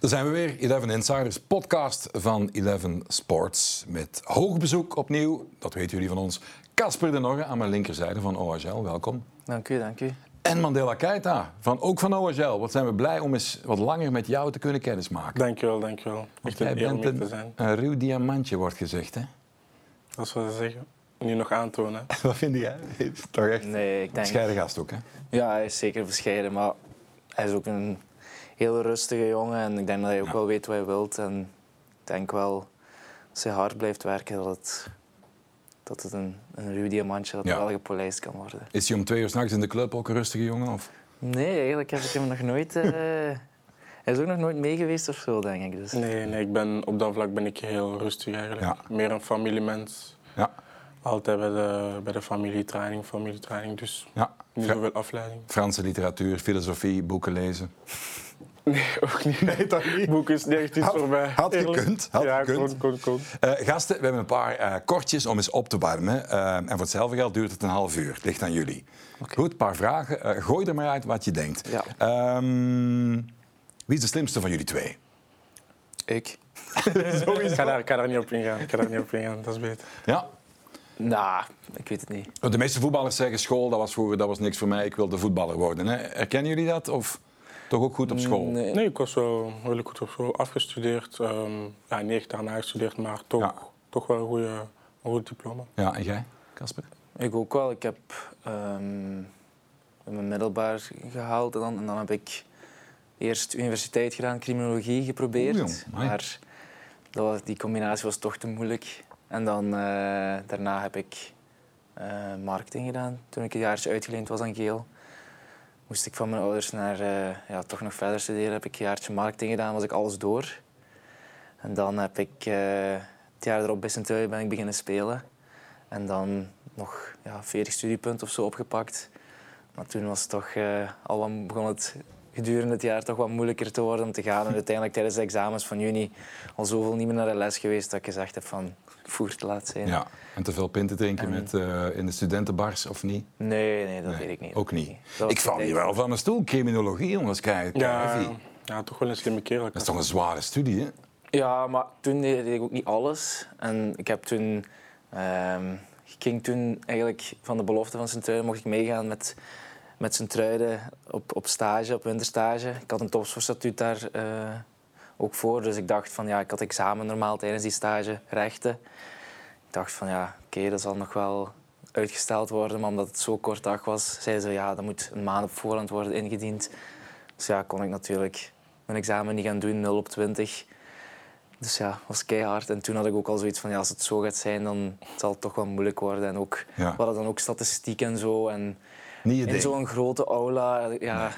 Daar zijn we weer, 11 Insiders, podcast van 11 Sports. Met hoog bezoek opnieuw, dat weten jullie van ons, Casper de Norre aan mijn linkerzijde van OHL. Welkom. Dank u, dank u. En Mandela Keita, van, ook van OHL. Wat zijn we blij om eens wat langer met jou te kunnen kennismaken. Dankjewel, dankjewel. Echt jij een om bent een, zijn. een ruw diamantje, wordt gezegd. Hè? Dat is wat ze zeggen. Nu nog aantonen. Wat vind jij? Toch echt Nee, ik een denk... scheiden gast ook, hè? Ja, hij is zeker bescheiden, maar hij is ook een heel rustige jongen. En ik denk dat hij ook wel weet wat hij wilt. En ik denk wel, als hij hard blijft werken, dat het, dat het een, een ruw diamantje dat Ja. wel gepolijst kan worden. Is hij om twee uur s'nachts in de club ook een rustige jongen? Of? Nee, eigenlijk heb ik hem nog nooit... eh, hij is ook nog nooit mee geweest of zo, denk ik. Dus. Nee, nee, ik ben, op dat vlak ben ik heel rustig eigenlijk. Ja. Meer een familiemens. Ja, Altijd bij de, bij de familietraining, familietraining. Dus ja. niet zoveel afleiding. Franse literatuur, filosofie, boeken lezen. Nee, ook niet. Nee, toch niet? Boek is niet iets voor mij. had gekund, had ja, gekund. kon, kon, kon. Eh, gasten, we hebben een paar eh, kortjes om eens op te warmen. Eh, en voor hetzelfde geld duurt het een half uur. Het ligt aan jullie. Goed, een paar vragen. Eh, gooi er maar uit wat je denkt. Ja. Ehm, wie is de slimste van jullie twee? Ik? Ik ga, daar, ik ga daar niet op ingaan. Ik ga daar niet op ingaan, dat is beter. Ja. Nou, ik weet het niet. De meeste voetballers zeggen school, dat was vroeger dat was niks voor mij. Ik wilde voetballer worden. Hè? Herkennen jullie dat? Of toch ook goed op school? Nee. Nee, ik was wel redelijk goed op school. Afgestudeerd. ehm ja, negen jaar nagestudeerd, maar toch, Ja. toch wel een, goede, een goed diploma. Ja, en jij, Casper? Ik ook wel. Ik heb ehm, mijn middelbaar gehaald en dan, en dan heb ik eerst universiteit gedaan, criminologie geprobeerd. Maar dat was, die combinatie was toch te moeilijk. En dan eh, daarna heb ik eh, marketing gedaan. Toen ik een jaartje uitgeleend was aan Geel, moest ik van mijn ouders naar eh, ja, toch nog verder studeren. Heb ik een jaartje marketing gedaan, was ik alles door. En dan heb ik eh, het jaar erop bij ben ik beginnen spelen. En dan nog ja, 40 studiepunten of zo opgepakt. Maar toen was het toch eh, al wat, begon het gedurende het jaar toch wat moeilijker te worden om te gaan. En uiteindelijk tijdens de examens van juni al zoveel niet meer naar de les geweest dat ik gezegd heb van voer te laat zijn. Ja. En te veel pinten drinken En- met, eh, in de studentenbars of niet? Nee, nee, dat Nee, weet ik niet. Ook niet. Ik val hier wel van mijn stoel. Criminologie, jongens, kijk. Ja, ja, toch wel een slimme kerel. Dat is toch een zware studie, hè? Ja, maar toen deed ik ook niet alles. En ik heb toen... ehm, ik ging toen eigenlijk van de belofte van Sint-Truiden mocht ik meegaan met, met Sint-Truiden op, op stage, op winterstage. Ik had een topsportstatuut daar eh, ook voor. Dus ik dacht van ja, ik had examen normaal tijdens die stage, rechten. Ik dacht van ja, oké, dat zal nog wel uitgesteld worden. Maar omdat het zo kort dag was, zeiden ze ja, dat moet een maand op voorhand worden ingediend. Dus ja, kon ik natuurlijk mijn examen niet gaan doen, 0 op 20. Dus ja, was keihard. En toen had ik ook al zoiets van, ja, als het zo gaat zijn, dan zal het toch wel moeilijk worden. En ook, Ja. we hadden dan ook statistiek en zo. En Niet in zo'n grote aula, ja,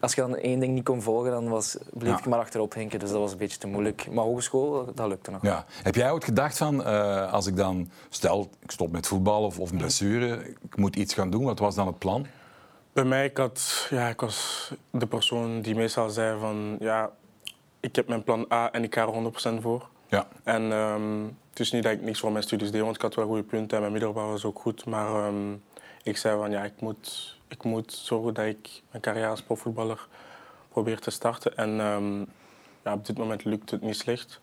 als je dan één ding niet kon volgen, dan was, bleef Ja. ik maar achterop hinken. Dus dat was een beetje te moeilijk. Maar hogeschool, dat lukte nog. Ja. Heb jij ooit gedacht van, eh, als ik dan, stel, ik stop met voetbal of, of blessure, ik moet iets gaan doen, wat was dan het plan? Bij mij, ik, had, ja, ik was de persoon die meestal zei van... Ja, ik heb mijn plan A en ik ga er 100% voor. Ja. En ehm, het is niet dat ik niks voor mijn studies deed, want ik had wel goede punten en mijn middelbaar was ook goed. Maar ehm, ik zei van ja, ik moet, ik moet zorgen dat ik mijn carrière als profvoetballer probeer te starten. En ehm, ja, op dit moment lukt het niet slecht.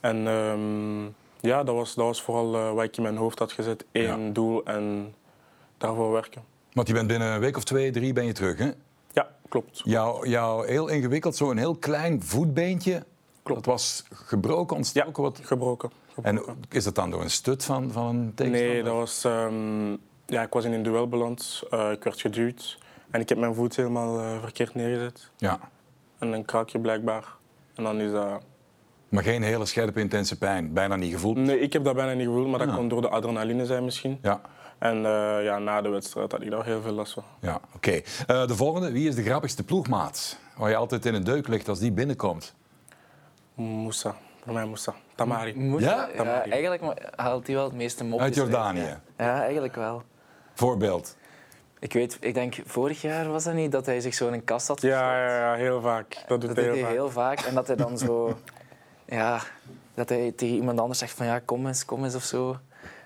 En ehm, ja, dat was, dat was vooral eh, wat ik in mijn hoofd had gezet. Eén Ja. doel en daarvoor werken. Want je bent binnen een week of twee, drie ben je terug, hè? Ja, klopt. Jouw, jouw heel ingewikkeld, zo'n heel klein voetbeentje, Klopt. dat was gebroken, ontstoken. Wat, Gebroken. en is dat dan door een stut van, van een tegenstander? Nee, dat was, ehm, ja, ik was in een duel beland. Eh, ik werd geduwd. En ik heb mijn voet helemaal eh, verkeerd neergezet. Ja, En een kraakje blijkbaar. En dan is dat... maar geen hele scherpe, intense pijn. Bijna niet gevoeld. Nee, ik heb dat bijna niet gevoeld, maar dat Ah. kon door de adrenaline zijn misschien. Ja, En eh, ja, na de wedstrijd had ik daar heel veel last van. ja oké. Eh, de volgende, wie is de grappigste ploegmaat? Waar je altijd in een deuk ligt als die binnenkomt. Moussa. Voor mij Moussa. Tamari. Moet Ja? Tamari. eigenlijk ma- haalt hij wel het meeste mopjes Uit Jordanië. Ja. ja, eigenlijk wel. Voorbeeld. Ik weet, ik denk vorig jaar was dat niet dat hij zich zo in een kast had Ja, ja, ja, heel vaak. Dat doet Dat hij heel hij vaak. heel vaak. En dat hij dan zo... Ja, dat hij tegen iemand anders zegt van ja, kom eens, kom eens of zo.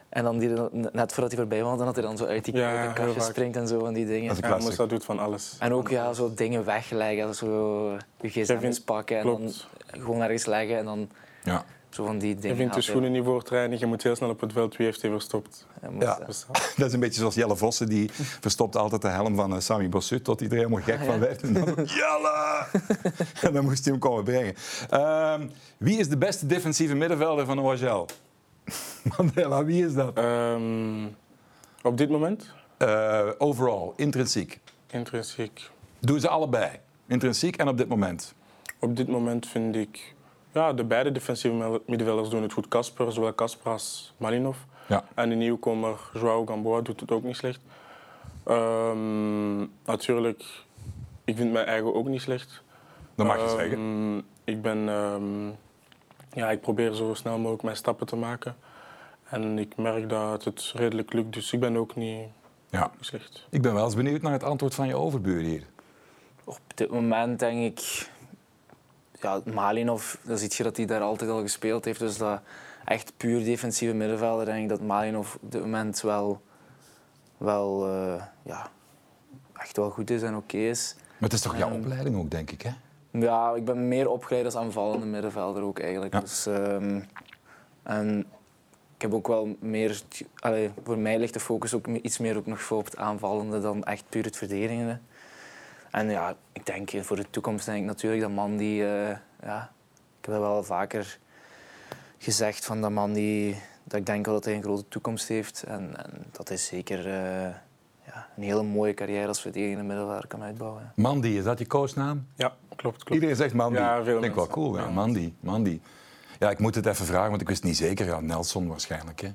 En dan die, net voordat hij voorbij was, dan had hij dan zo uit die Ja, kastje springt en zo van die dingen. Dat is Ja, dat doet van alles. En ook ja, zo dingen wegleggen, zo je gsm's pakken en dan gewoon ergens leggen en dan Ja. Zo van die Je dingen. vindt je haalt hij. schoenen niet voor training, je moet heel snel op het veld. Wie heeft die verstopt? Hij moet, Ja. Dus, Dat is een beetje zoals Jelle Vossen, die verstopt altijd de helm van eh, Sami Bossut tot hij er helemaal gek van werd. En dan, Jelle! en dan moest hij hem komen brengen. Ehm, wie is de beste defensieve middenvelder van OHL? Mandela, wie is dat? ehm, op dit moment, Eh, overall, intrinsiek. intrinsiek. Doen ze allebei. Intrinsiek en op dit moment. Op dit moment vind ik, ja, de beide defensieve middenvelders doen het goed. Kasper, zowel Kasper als Malinov. Ja. En de nieuwkomer Joao Gamboa doet het ook niet slecht. Ehm, natuurlijk, ik vind mijn eigen ook niet slecht. Dat mag je Ehm, zeggen. Ik ben, ehm, ja, ik probeer zo snel mogelijk mijn stappen te maken. En ik merk dat het redelijk lukt, dus ik ben ook niet, Ja. niet slecht. Ik ben wel eens benieuwd naar het antwoord van je overbuur hier. Op dit moment denk ik, ja, Malinov, dan zie je dat hij daar altijd al gespeeld heeft. Dus dat echt puur defensieve middenvelder, denk ik dat Malinov op dit moment wel, wel eh, ja, echt wel goed is en oké is. Maar het is toch jouw opleiding ook, denk ik, hè? Ja, ik ben meer opgeleid als aanvallende middenvelder ook eigenlijk. Ja. Dus, ehm, en ik heb ook wel meer... Allee, voor mij ligt de focus ook iets meer ook nog voor op het aanvallende dan echt puur het verdedigende. En ja, ik denk voor de toekomst denk ik natuurlijk dat man die... eh, ja, ik heb dat wel vaker gezegd van dat man die... Dat ik denk wel dat hij een grote toekomst heeft. En, en dat hij zeker eh, ja, een hele mooie carrière als verdedigende middenvelder kan uitbouwen. Mandy, is dat je coachnaam? Ja, klopt, klopt. Iedereen zegt Mandy. Ja, veel Vind ik wel mensen. cool. Ja. Mandy, Mandy. Ja, ik moet het even vragen, want ik wist niet zeker. Ja, Nelson waarschijnlijk, hè?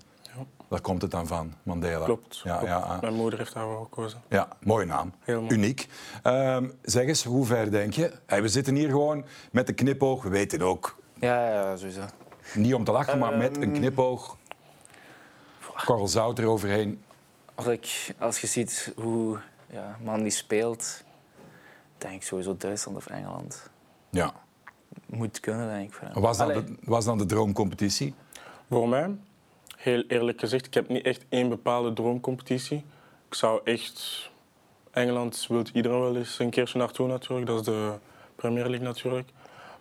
Daar komt het dan van, Mandela. Klopt. Ja, klopt. ja. Mijn moeder heeft daarvoor gekozen. ja mooie naam. Heel mooi. Uniek. Ehm, zeg eens, hoe ver denk je? Hey, we zitten hier gewoon met een knipoog. We weten het ook. Ja, ja, sowieso. Niet om te lachen, maar met een Ehm. knipoog. Korrel zout eroverheen. Als, ik, als je ziet hoe ja, man die speelt, denk ik sowieso Duitsland of Engeland. Ja. Moet kunnen, denk ik. Voor hem. Was dan, Allee, de, was dan de droomcompetitie? Voor mij, heel eerlijk gezegd, ik heb niet echt één bepaalde droomcompetitie. Ik zou echt... Engeland wil iedereen wel eens een keertje naartoe natuurlijk. Dat is de Premier League natuurlijk.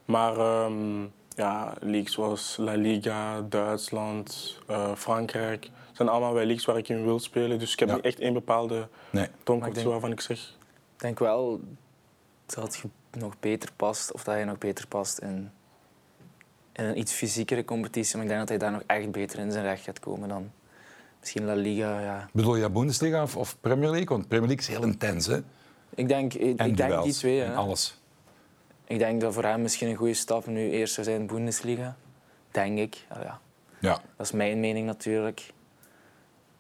Maar ehm, ja, leagues zoals La Liga, Duitsland, eh, Frankrijk... zijn allemaal wel leagues waar ik in wil spelen. Dus ik heb Ja. niet echt één bepaalde Nee. droomcompetitie denk- waarvan ik zeg... Ik denk wel dat je nog beter past, of dat je nog beter past in, een iets fysiekere competitie. Maar ik denk dat hij daar nog echt beter in zijn recht gaat komen dan misschien La Liga. Ja. Bedoel je Bundesliga of, of Premier League? Want Premier League is heel intens, hè? Ik denk, ik, En ik denk die twee. en alles. Ik denk dat voor hem misschien een goede stap nu eerst zou zijn Bundesliga. Denk ik. Ah, ja. Ja. Dat is mijn mening natuurlijk.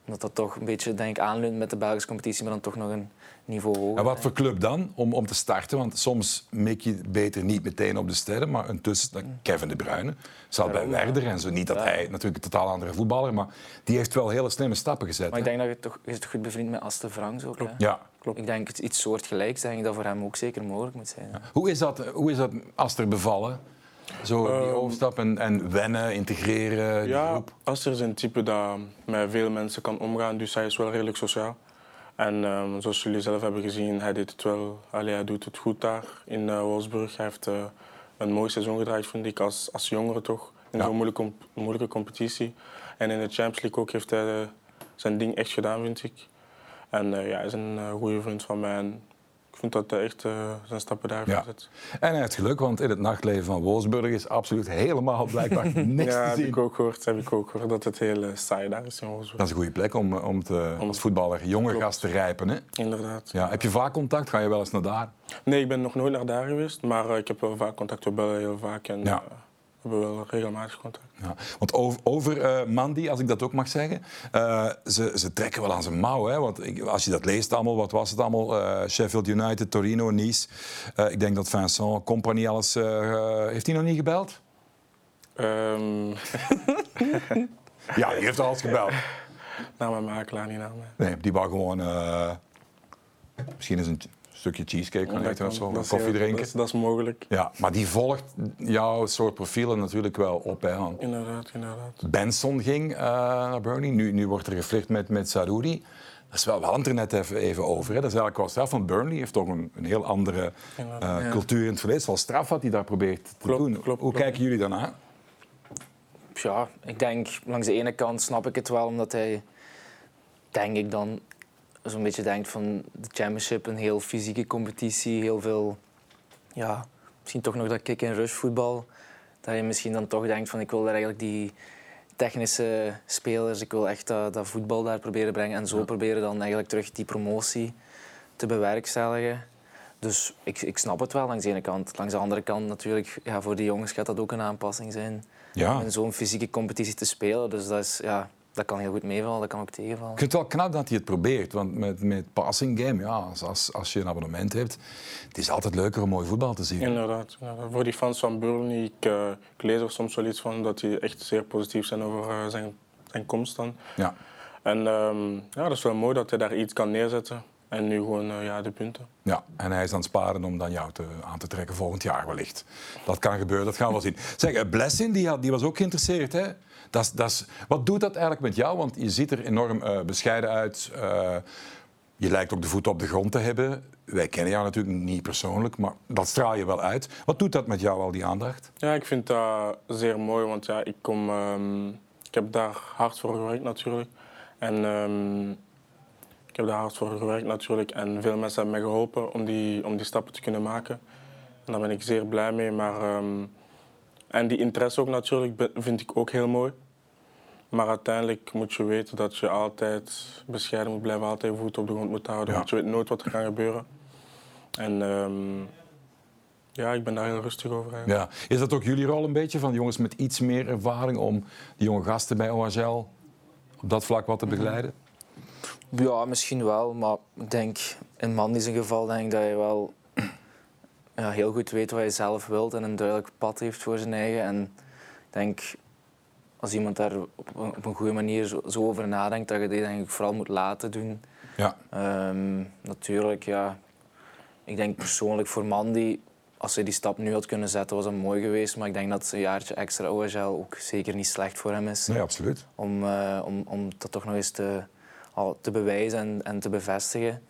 Omdat dat toch een beetje denk ik, aanleunt met de Belgische competitie, maar dan toch nog een niveau hoger. En wat voor club dan om, om te starten? Want soms mik je beter niet meteen op de sterren, maar intussen Kevin De Bruyne zat bij ja. Werder en zo. Niet dat Ja. hij natuurlijk een totaal andere voetballer, maar die heeft wel hele slimme stappen gezet. Maar ik hè? denk dat je toch, je goed bevriend met Aste Franks ook. Hè? Ja. Klopt. Ik denk het iets soortgelijks, denk ik dat voor hem ook zeker mogelijk moet zijn. ja. Hoe is dat, hoe is dat Aster bevallen? Zo die Ehm, overstap en, en wennen, integreren, die Ja, groep? Aster is een type dat met veel mensen kan omgaan, dus hij is wel redelijk sociaal. En ehm, zoals jullie zelf hebben gezien, hij deed het wel. Allee, hij doet het goed daar in eh, Wolfsburg. Hij heeft eh, een mooi seizoen gedraaid, vind ik, als, als jongere toch. In Ja. zo'n moeilijke, comp- moeilijke competitie. En in de Champions League ook heeft hij eh, zijn ding echt gedaan, vind ik. En ja, hij is een goede vriend van mij. En ik vind dat hij echt eh, zijn stappen daar Ja. gezet. En hij heeft geluk, want in het nachtleven van Wolfsburg is absoluut helemaal blijkbaar niks Ja, te heb zien. ik ook gehoord, heb ik ook gehoord dat het heel eh, saai daar is in Wolfsburg. Dat is een goede plek om, om te, als voetballer jonge Klopt. gast te rijpen. Hè? Inderdaad. Ja, heb je vaak contact? Ga je wel eens naar daar? Nee, ik ben nog nooit naar daar geweest, maar eh, ik heb wel vaak contact. We bellen heel vaak en Ja. We hebben wel regelmatig contact. Ja, want over, over eh, Mandy, als ik dat ook mag zeggen, eh, ze, ze trekken wel aan zijn mouw. Hè? Want ik, als je dat leest allemaal, wat was het allemaal? Eh, Sheffield United, Torino, Nice. Ik denk dat Vincent Company alles... heeft hij nog niet gebeld? Ehm Ja, die heeft alles gebeld. naar mijn makelaar, niet mij. Nee, die wou gewoon... misschien eens een stukje cheesecake kan eten of zo, koffie drinken. Dat is, dat is mogelijk. Ja, maar die volgt jouw soort profielen natuurlijk wel op. Hè. want Inderdaad, inderdaad. Benson ging eh, naar Burnley, nu, nu wordt er geflirt met, met Saroudi. Dat is wel, we hadden het er net even, even over. Hè. Dat is eigenlijk wel straf, want Burnley heeft toch een, een heel andere eh, cultuur in het verleden. Het is wel straf wat hij daar probeert te doen. klopt, Hoe kijken jullie daarna? Ja, ik denk langs de ene kant snap ik het wel, omdat hij, denk ik dan, zo'n beetje denkt van de Championship, een heel fysieke competitie, heel veel, ja, misschien toch nog dat kick-and-rush voetbal. Dat je misschien dan toch denkt van ik wil daar eigenlijk die technische spelers, ik wil echt dat, dat voetbal daar proberen brengen en zo proberen dan eigenlijk terug die promotie te bewerkstelligen. Dus ik, ik snap het wel langs de ene kant. Langs de andere kant natuurlijk, ja, voor die jongens gaat dat ook een aanpassing zijn Ja. om in zo'n fysieke competitie te spelen. Dus dat, is, ja, dat kan heel goed meevallen, dat kan ook tegenvallen. Ik vind het wel knap dat hij het probeert. Want met, met passing game, ja, als, als, als je een abonnement hebt, het is altijd leuker om mooi voetbal te zien. Inderdaad, inderdaad. Voor die fans van Burnley, ik, eh, ik lees er soms wel iets van dat die echt zeer positief zijn over eh, zijn, zijn komst dan. Ja. En ehm, ja, dat is wel mooi dat hij daar iets kan neerzetten. En nu gewoon eh, ja, de punten. Ja, en hij is aan het sparen om dan jou te, aan te trekken volgend jaar wellicht. Dat kan gebeuren, dat gaan we wel zien. Zeg, Blessing, die, had, die was ook geïnteresseerd. Hè? Wat doet dat eigenlijk met jou? Want je ziet er enorm eh, bescheiden uit. Eh, je lijkt ook de voet op de grond te hebben. Wij kennen jou natuurlijk niet persoonlijk, maar dat straal je wel uit. Wat doet dat met jou, al die aandacht? Ja, ik vind dat zeer mooi, want ja, ik, kom, ehm, ik heb daar hard voor gewerkt natuurlijk. En ehm, ik heb daar hard voor gewerkt natuurlijk. En veel mensen hebben mij geholpen om die, om die stappen te kunnen maken. En daar ben ik zeer blij mee. Maar, ehm, en die interesse ook natuurlijk vind ik ook heel mooi. Maar uiteindelijk moet je weten dat je altijd bescheiden moet blijven, altijd je voet op de grond moet houden. Ja. Want je weet nooit wat er kan gebeuren. En ehm, ja, ik ben daar heel rustig over eigenlijk. Ja. Is dat ook jullie rol een beetje, van jongens met iets meer ervaring... om die jonge gasten bij OHL op dat vlak wat te begeleiden? Ja, misschien wel, maar ik denk in Mandy zijn geval denk ik dat je wel ja, heel goed weet wat je zelf wilt en een duidelijk pad heeft voor zijn eigen. En ik denk als iemand daar op een, op een goede manier zo, zo over nadenkt, dat je die denk ik vooral moet laten doen. Ja. Ehm, natuurlijk, ja. Ik denk persoonlijk voor Mandy, als hij die stap nu had kunnen zetten, was dat mooi geweest. Maar ik denk dat een jaartje extra OHL ook zeker niet slecht voor hem is. Nee, absoluut. Om, eh, om, om dat toch nog eens te, al te bewijzen en, en te bevestigen.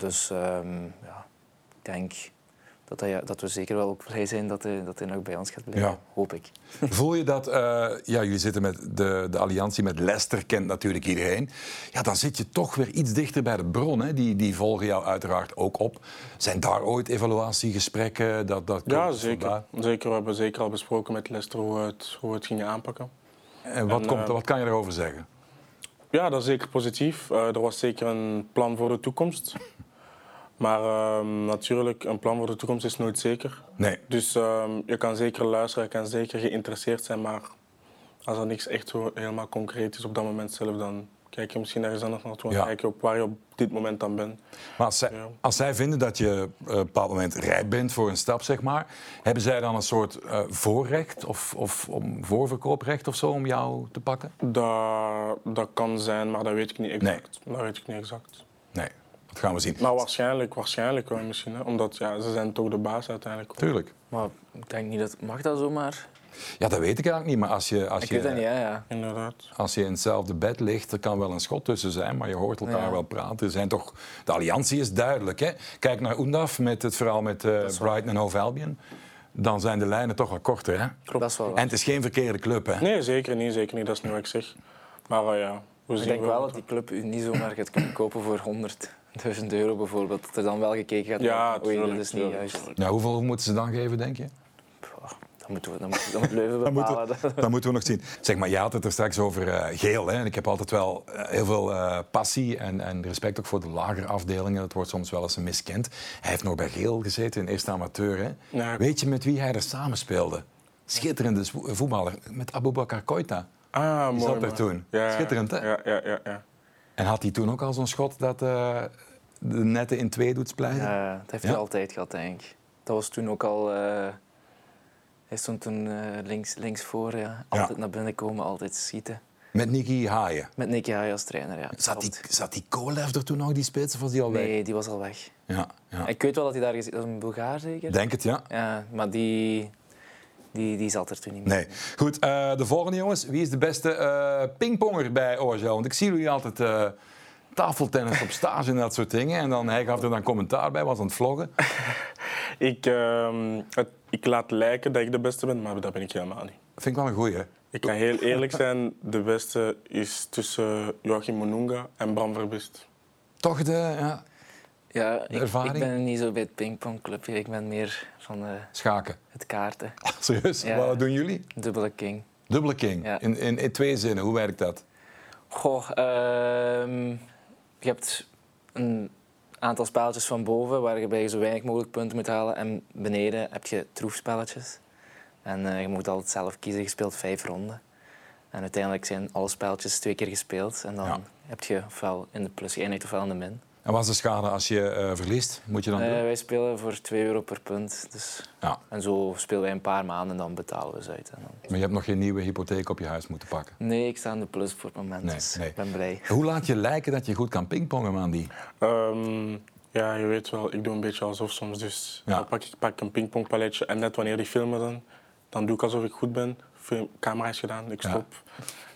Dus ehm, ja, ik denk dat, hij, dat we zeker wel ook blij zijn dat hij, dat hij nog bij ons gaat blijven. Ja. Hoop ik. Voel je dat, eh, ja, jullie zitten met de, de alliantie met Leicester, kent natuurlijk iedereen. Ja, dan zit je toch weer iets dichter bij de bron. Hè? Die, die volgen jou uiteraard ook op. Zijn daar ooit evaluatiegesprekken? Dat, dat Ja, komt zeker. We hebben zeker al besproken met Leicester hoe we het, hoe het gingen aanpakken. En wat, En, komt, eh, wat kan je erover zeggen? Ja, dat is zeker positief. Eh, er was zeker een plan voor de toekomst. Maar ehm, natuurlijk, een plan voor de toekomst is nooit zeker. Nee. Dus ehm, je kan zeker luisteren, je kan zeker geïnteresseerd zijn, maar als er niks echt zo helemaal concreet is op dat moment zelf, dan kijk je misschien ergens anders naartoe en Ja. kijk je op waar je op dit moment dan bent. Maar als zij, Ja. als zij vinden dat je op een bepaald moment rijp bent voor een stap, zeg maar, hebben zij dan een soort eh, voorrecht of, of om voorverkooprecht of zo om jou te pakken? Dat, dat kan zijn, maar dat weet ik niet exact. Dat weet ik niet exact. Dat gaan we zien. Maar waarschijnlijk, waarschijnlijk wel misschien, hè? omdat ja, ze zijn toch de baas uiteindelijk. Tuurlijk. Maar ik denk niet dat... Mag dat zomaar? Ja, dat weet ik eigenlijk niet. Maar als je, als Ik je, weet dat niet, hè, ja. Inderdaad. als je in hetzelfde bed ligt, er kan wel een schot tussen zijn, maar je hoort elkaar Ja. wel praten. Er zijn toch, de alliantie is duidelijk. Hè? Kijk naar Oendaf met het verhaal met eh, waar. Brighton en Hove Albion. Dan zijn de lijnen toch wat korter. Hè? Dat is wel. En het is geen verkeerde club. Hè? Nee, zeker niet, zeker niet. Dat is niet wat ik zeg. Maar eh, ja, we Ik denk wel dat die club u niet zomaar gaat kunnen kopen voor 100.000 euro bijvoorbeeld. Dat er dan wel gekeken gaat Ja, worden, oei, dat is niet tuurlijk, juist. Ja, hoeveel moeten ze dan geven, denk je? Pff, Dat moeten we, dat moet, dat moet Leuven Dat moeten, dat moeten we nog zien. Zeg maar, je had het er straks over eh, geel. Hè? En ik heb altijd wel eh, heel veel eh, passie en, en respect ook voor de lagere afdelingen. Dat wordt soms wel eens miskend. Hij heeft nog bij geel gezeten in eerste amateur. Hè? Weet je met wie hij er samen speelde? Schitterende vo- voetballer. Met Abubakar Koita. Ah, Die mooi. zat er man. toen. Ja, Schitterend, hè? Ja, ja, ja. ja. En had hij toen ook al zo'n schot dat de netten in twee doet splijten? Ja, dat heeft Ja? hij altijd gehad, denk ik. Dat was toen ook al... eh, hij stond toen eh, links, links voor, ja. altijd naar binnen komen, altijd schieten. Met Nicky Haaien. Met Nicky Haaien als trainer, ja. Zat die, zat die Kolev er toen nog, die spits, of was die al weg? Nee, die was al weg. Ja, ja. Ik weet wel dat hij daar gezeten Dat is een Bulgaar zeker? Denk het, ja. Ja, maar die, die, die zat er toen niet meer. Nee. Goed, eh, de volgende jongens. Wie is de beste pingponger bij OHL? Want ik zie jullie altijd tafeltennis op stage en dat soort dingen. En dan, hij gaf er dan commentaar bij, was aan het vloggen. Ik, ehm, het- ik laat lijken dat ik de beste ben, maar dat ben ik helemaal niet. Vind ik wel een goeie. Ik kan heel eerlijk zijn, de beste is tussen Joachim Monunga en Bram Verbist. Toch de ja, Ja, ik, ervaring? ik ben niet zo bij het pingpongclubje. Ik ben meer van eh, schaken. het kaarten. Serieus? Ja. Wat doen jullie? Dubbele king. Dubbele king. Ja. In, in, in twee zinnen. Hoe werkt dat? Goh, ehm, je hebt een aantal spelletjes van boven waarbij je zo weinig mogelijk punten moet halen. En beneden heb je troefspelletjes. En eh, je moet altijd zelf kiezen. Je speelt vijf ronden. En uiteindelijk zijn alle spelletjes twee keer gespeeld. En dan Ja. heb je ofwel in de plus geëindigd ofwel in de min. En wat is de schade als je eh, verliest? Moet je dan Eh, doen? wij spelen voor 2 euro per punt. Dus, Ja. en zo spelen wij een paar maanden en dan betalen we ze uit. En dan... Maar je hebt nog geen nieuwe hypotheek op je huis moeten pakken. Nee, ik sta in de plus voor het moment. Nee, dus nee. ik ben blij. Hoe laat je lijken dat je goed kan pingpongen, man? Die? Ehm, ja, je weet wel, ik doe een beetje alsof soms. Dus Ja. dan pak ik pak een pingpongpaletje en net wanneer die filmen dan, dan doe ik alsof ik goed ben. Film, camera is gedaan, ik Ja. stop.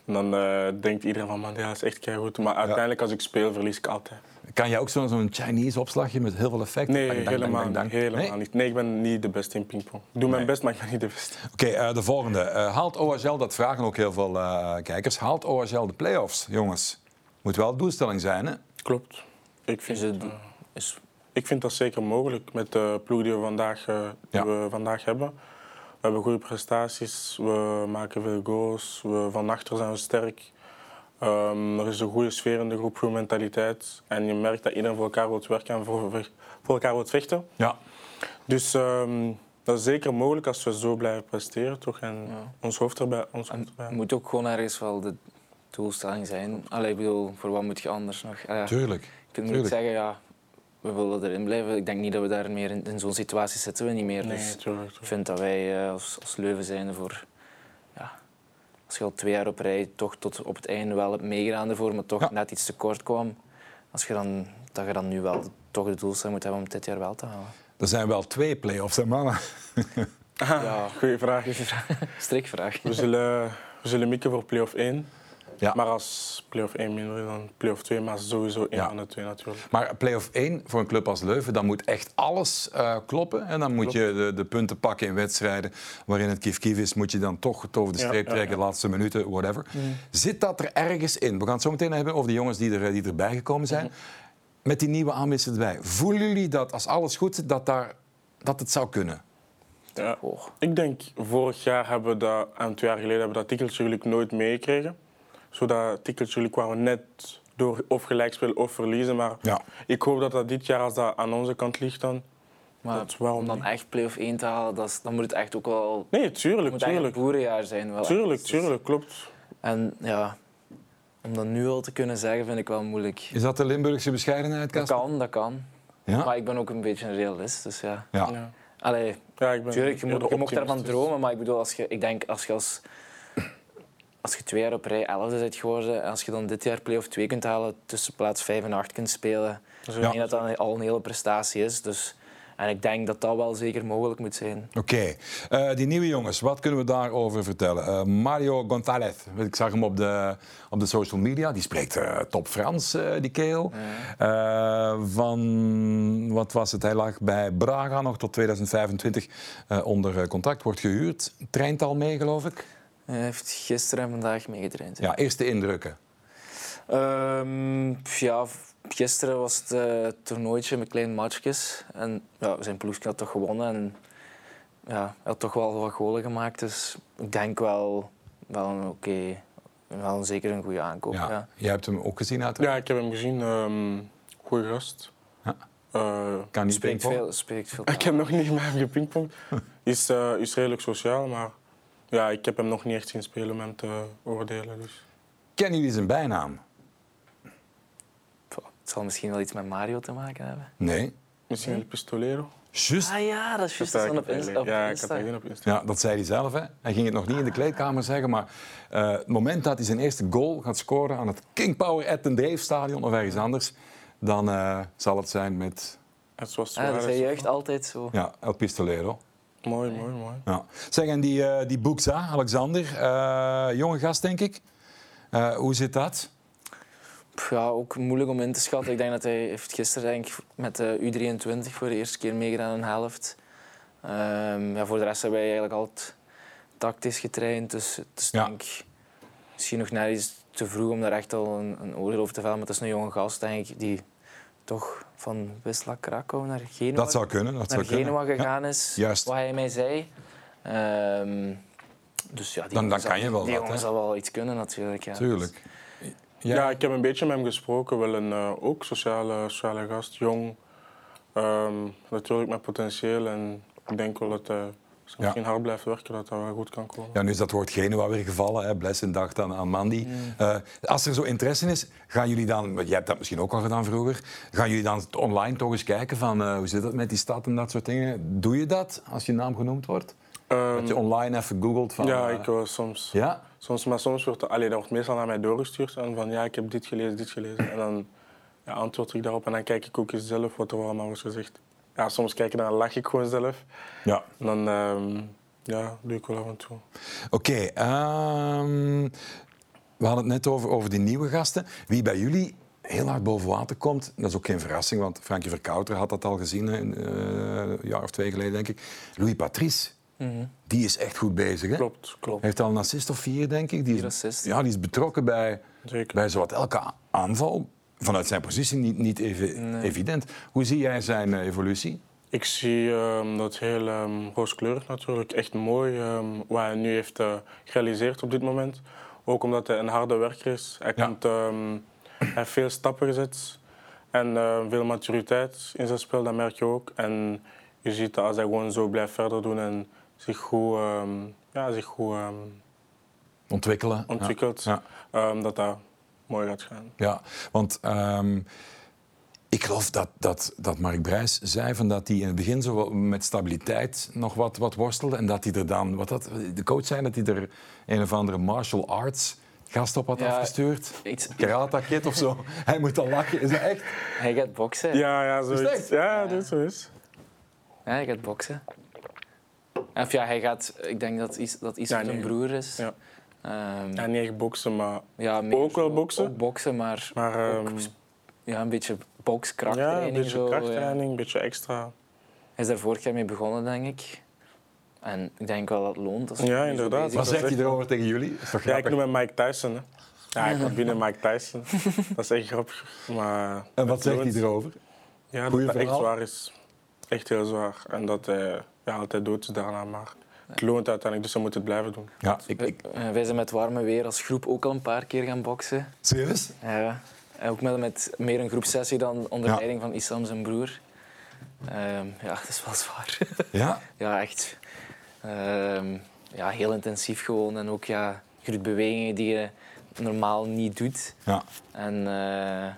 En dan eh, denkt iedereen van, man, ja, dat is echt goed. Maar uiteindelijk als ik speel, verlies ik altijd. Kan jij ook zo- zo'n Chinese opslagje met heel veel effecten? Nee, Dang, helemaal, dang, dang. niet, helemaal Nee? niet. Nee, ik ben niet de beste in pingpong. Ik doe mijn Nee. best, maar ik ben niet de beste. Oké, eh, de volgende. Eh, haalt OHL, dat vragen ook heel veel eh, kijkers, haalt OHL de play-offs, jongens? Moet wel de doelstelling zijn, hè? Klopt. Ik vind, Is het- Is ik vind dat zeker mogelijk met de ploeg die we vandaag, die Ja. we vandaag hebben. We hebben goede prestaties, we maken veel goals, we, van achter zijn we sterk. Ehm, er is een goede sfeer in de groep, goede mentaliteit. En je merkt dat iedereen voor elkaar wil werken en voor, voor elkaar wil vechten. Ja. Dus ehm, dat is zeker mogelijk als we zo blijven presteren toch? en Ja. ons hoofd erbij. Ons En hoofd erbij. het moet ook gewoon ergens wel de doelstelling zijn. Allee, ik bedoel, voor wat moet je anders nog? Ah ja, Tuurlijk. je kunt niet zeggen, ja, we willen erin blijven. Ik denk niet dat we daar meer in, in zo'n situatie zitten we niet meer. Nee, dus ik vind dat wij eh, als, als Leuven zijn voor... Als je al twee jaar op rij toch tot op het einde wel hebt meegedaan ervoor, maar toch Ja. net iets tekort kwam, als je dan, dat je dan nu wel toch de doelstelling moet hebben om dit jaar wel te halen. Er zijn wel twee play-offs, hè, mannen? Ja, Goeie vraag. strikvraag. We zullen, we zullen mikken voor play-off 1. Ja. Maar als play-off 1 minder dan play-off 2, maar sowieso één Ja. van de twee natuurlijk. Maar play-off 1 voor een club als Leuven, dan moet echt alles eh, kloppen. En dan moet je de, de punten pakken in wedstrijden waarin het kief-kief is. Moet je dan toch het over de streep ja, trekken, de ja. laatste minuten, whatever. Zit dat er ergens in? We gaan het zo meteen hebben over de jongens die, er, die erbij gekomen zijn. Met die nieuwe aanwissers erbij. Voelen jullie dat als alles goed zit, dat, daar, dat het zou kunnen? Ja. Ik denk, vorig jaar hebben we dat, en twee jaar geleden hebben we dat tikkeltje natuurlijk nooit meegekregen. Zo dat tikkeltje natuurlijk waar we net door of gelijk spelen of verliezen. Maar Ja. ik hoop dat dat dit jaar, als dat aan onze kant ligt dan... Maar Dat om dan niet? echt play-off 1 te halen, dat is, dan moet het echt ook wel... Nee, Het tuurlijk, moet eigenlijk tuurlijk. een boerenjaar zijn. Wel Tuurlijk, echt. Dus- tuurlijk, klopt. En ja, om dat nu al te kunnen zeggen, vind ik wel moeilijk. Is dat de Limburgse bescheidenheid, Dat Kasper? kan, dat kan. Ja? Maar ik ben ook een beetje een realist, dus ja. Ja. Ja. Allee, Ja, ik ben tuurlijk, je, moet, je dromen, maar ik bedoel, als je, ik denk als je als... Als je twee jaar op rij 11 bent geworden, en als je dan dit jaar play-off 2 kunt halen, tussen plaats 5 en 8 kunt spelen, ik denk dat dat al een hele prestatie is. Dus, en ik denk dat dat wel zeker mogelijk moet zijn. Oké, Eh, die nieuwe jongens, wat kunnen we daarover vertellen? Eh, Mario González, ik zag hem op de, op de social media, die spreekt eh, top Frans, die kerel. Eh, van, wat was het, hij lag bij Braga nog tot 2025 eh, onder contract, wordt gehuurd. Traint al mee, geloof ik? Hij heeft gisteren en vandaag meegetraind. ja. Eerste indrukken. Ehm, ja, gisteren was het eh, toernooitje met kleine matchjes. En ja, zijn ploegje had toch gewonnen. En ja, hij had toch wel wat golen gemaakt. Dus ik denk wel, wel een oké, wel een, zeker een goede aankoop. Ja. Ja. Jij hebt hem ook gezien uiteraard. Ja, ik heb hem gezien. ehm goeie gast. Ja. Eh, Kan niet Spreekt, veel, spreekt veel ik heb nog niet met hem gepingpongd. Is, eh, is redelijk sociaal, maar ja, ik heb hem nog niet echt zien spelen om hem te oordelen. Dus. Kennen jullie zijn bijnaam? Het zal misschien wel iets met Mario te maken hebben. Nee. Misschien El Pistolero. Juist. Ah ja, dat is juist Dat dat op, Insta- op Ja, ik Insta. had dat gezien op Instagram. Ja, dat zei hij zelf. Hè. Hij ging het nog niet in de kleedkamer zeggen, maar eh, het moment dat hij zijn eerste goal gaat scoren aan het King Power at the Dave Stadion of ergens anders, dan eh, zal het zijn met Het was Ah, dat Suarez. is hij juicht altijd zo. ja, El Pistolero. Mooi, mooi, mooi. Ja. Zeg, en die, eh die Boekza, Alexander, eh, jonge gast denk ik. Eh, hoe zit dat? Pff, Ja, ook moeilijk om in te schatten. Ik denk dat hij heeft gisteren denk ik, met de U23 voor de eerste keer meegedaan een helft. Ehm, ja, voor de rest hebben wij eigenlijk altijd tactisch getraind. Dus het is Ja. denk ik misschien nog net iets te vroeg om daar echt al een, een oordeel over te vellen. Maar het is een jonge gast denk ik, die toch van Wisla Krakau naar Genua, Dat zou kunnen. Dat naar zou kunnen. Genua Ja. gegaan is, juist. wat hij mij zei. Ehm, dus ja, die Dan- kan je zal- wel Die wat, jongen hè? zal wel iets kunnen natuurlijk. Ja. Tuurlijk. Ja. ik heb een beetje met hem gesproken. Wel een eh, ook sociale, sociale gast, jong. Ehm, natuurlijk met potentieel. En ik denk wel dat hij, als Ja. misschien hard blijft werken, dat dat wel goed kan komen. Ja, nu is dat woord Genua weer gevallen. Hè. Blessing dacht aan, aan Mandy. Mm. Eh, als er zo interesse is, gaan jullie dan... Jij hebt dat misschien ook al gedaan vroeger. Gaan jullie dan online toch eens kijken van eh, hoe zit het met die stad en dat soort dingen? Doe je dat als je naam genoemd wordt? Ehm, Dat je online even googelt van... ja, eh, ik wel soms. Ja? soms. Maar soms wordt, allee, dat wordt meestal naar mij doorgestuurd. En van ja, ik heb dit gelezen, dit gelezen. En dan ja, antwoord ik daarop. En dan kijk ik ook eens zelf wat er allemaal was gezegd. Ja, soms kijk ik en dan lach ik gewoon zelf. Ja. En dan ehm, ja, doe ik wel af en toe. Oké, ehm, we hadden het net over, over die nieuwe gasten. Wie bij jullie heel hard boven water komt, dat is ook geen verrassing, want Frankie Verkouter had dat al gezien, hè, een eh, jaar of twee geleden, denk ik. Louis Patrice, Mhm. die is echt goed bezig. Hè? Klopt, Hij klopt. heeft al een assist of vier, denk ik. Die is, ja, die is betrokken bij, Zeker. bij zowat elke aanval. Vanuit zijn positie niet, niet even Nee. evident. Hoe zie jij zijn eh, evolutie? Ik zie ehm, dat heel ehm, rooskleurig natuurlijk. Echt mooi ehm, wat hij nu heeft eh, gerealiseerd op dit moment. Ook omdat hij een harde werker is. Hij, Ja. komt, hij heeft veel stappen gezet. En veel maturiteit in zijn spel, dat merk je ook. En je ziet dat als hij gewoon zo blijft verder doen en zich goed, ja, zich goed Ontwikkelen. Ontwikkelt, Ja. dat dat mooi gaat gaan. Ja, want ehm, ik geloof dat, dat, dat Mark Brijs zei van dat hij in het begin zo met stabiliteit nog wat, wat worstelde. En dat hij er dan, wat dat, de coach zei dat hij er een of andere martial arts gast op had Ja, afgestuurd. Iets, Karate kid of zo. Hij moet dan lachen. Is dat echt? hij gaat boksen. Ja, ja, het zoiets. echt? Ja, dat is zo is. Ja, hij gaat boksen. Of ja, hij gaat... Ik denk dat iets, dat iets Ja, zijn broer is. Ja. Ehm, Ja, niet echt boksen, maar, ja, meer ook wel boksen. Ook boksen, maar maar ook ehm, ja, een beetje ja, bokskrachttraining. een beetje zo, ja. krachttraining, een beetje extra. Hij is daar vorig jaar mee begonnen, denk ik. En ik denk wel dat het loont. Als Ja, inderdaad. Wat dat zegt hij erover tegen jullie? Is toch Ja, ik noem hem Mike Tyson. Hè. Ja, ik kom binnen Mike Tyson. Dat is echt grappig. Maar En wat zegt hij erover? Ja, dat Goeie het echt zwaar is. Echt heel zwaar. En dat hij ja, altijd dood is daarna. Maar het loont uiteindelijk, dus hij moet het blijven doen. Ja, ik, ik, Eh, wij zijn met warme weer als groep ook al een paar keer gaan boksen. serieus? Ja. En ook met, met meer een groepsessie dan onder Ja. leiding van Isam, zijn broer. Ehm, ja, dat is wel zwaar. Ja? ja, echt. Ehm, ja, heel intensief gewoon. En ook ja, je doet bewegingen die je normaal niet doet. ja. En eh,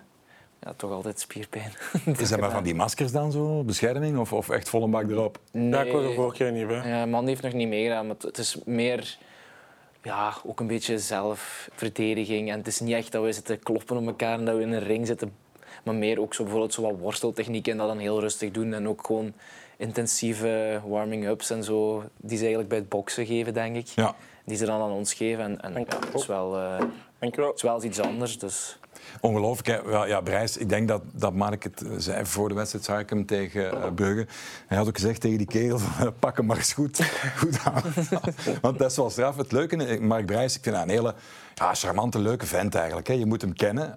ja, toch altijd spierpijn. Is dat maar van die maskers dan zo? Bescherming? Of, of echt volle bak erop? Ja, ik was er vorige keer niet bij. Ja, man heeft nog niet meegedaan, maar het- is meer ja, ook een beetje zelfverdediging. En het is niet echt dat we zitten kloppen op elkaar en dat we in een ring zitten. Maar meer ook zo bijvoorbeeld zo wat worsteltechnieken en dat dan heel rustig doen. En ook gewoon intensieve warming-ups en zo, die ze eigenlijk bij het boksen geven, denk ik. Ja. Die ze dan aan ons geven. En, en ja, het is wel, eh, Dankjewel. het is wel iets anders. Dus. Ongelooflijk. Ja, ja, Brijs, ik denk dat, dat Mark het eh, zei voor de wedstrijd, zag ik hem tegen Brugge. Hij had ook gezegd tegen die kerel, eh, pak hem maar eens goed, goed aan. Want dat is wel straf. Het leuke, Mark Brijs, ik vind dat een hele ja, charmante, leuke vent eigenlijk. Hè? Je moet hem kennen.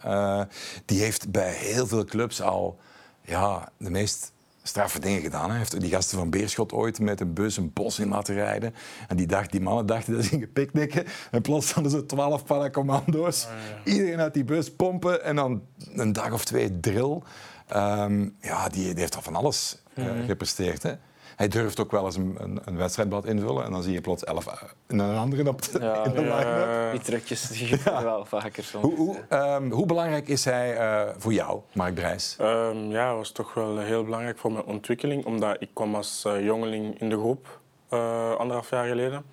Die heeft bij heel veel clubs al ja, de meest straffe dingen gedaan. Hij heeft die gasten van Beerschot ooit met een bus een bos in laten rijden. En die, dacht, die mannen dachten dat ze gingen picknicken. En plots hadden ze twaalf paracommando's. Iedereen uit die bus pompen en dan een dag of twee drill. Ehm, ja, die, die heeft al van alles eh, gepresteerd. Hè? Hij durft ook wel eens een, een, een wedstrijdblad invullen en dan zie je plots elf eh, in een andere op de, Ja, in de ja. line-up. Eh, Die trucjes die gebeuren wel vaker soms. Hoe, hoe, ehm, hoe belangrijk is hij eh, voor jou, Mark Brijs? Ehm, ja, was toch wel heel belangrijk voor mijn ontwikkeling, omdat ik kwam als eh, jongeling in de groep eh, anderhalf jaar geleden.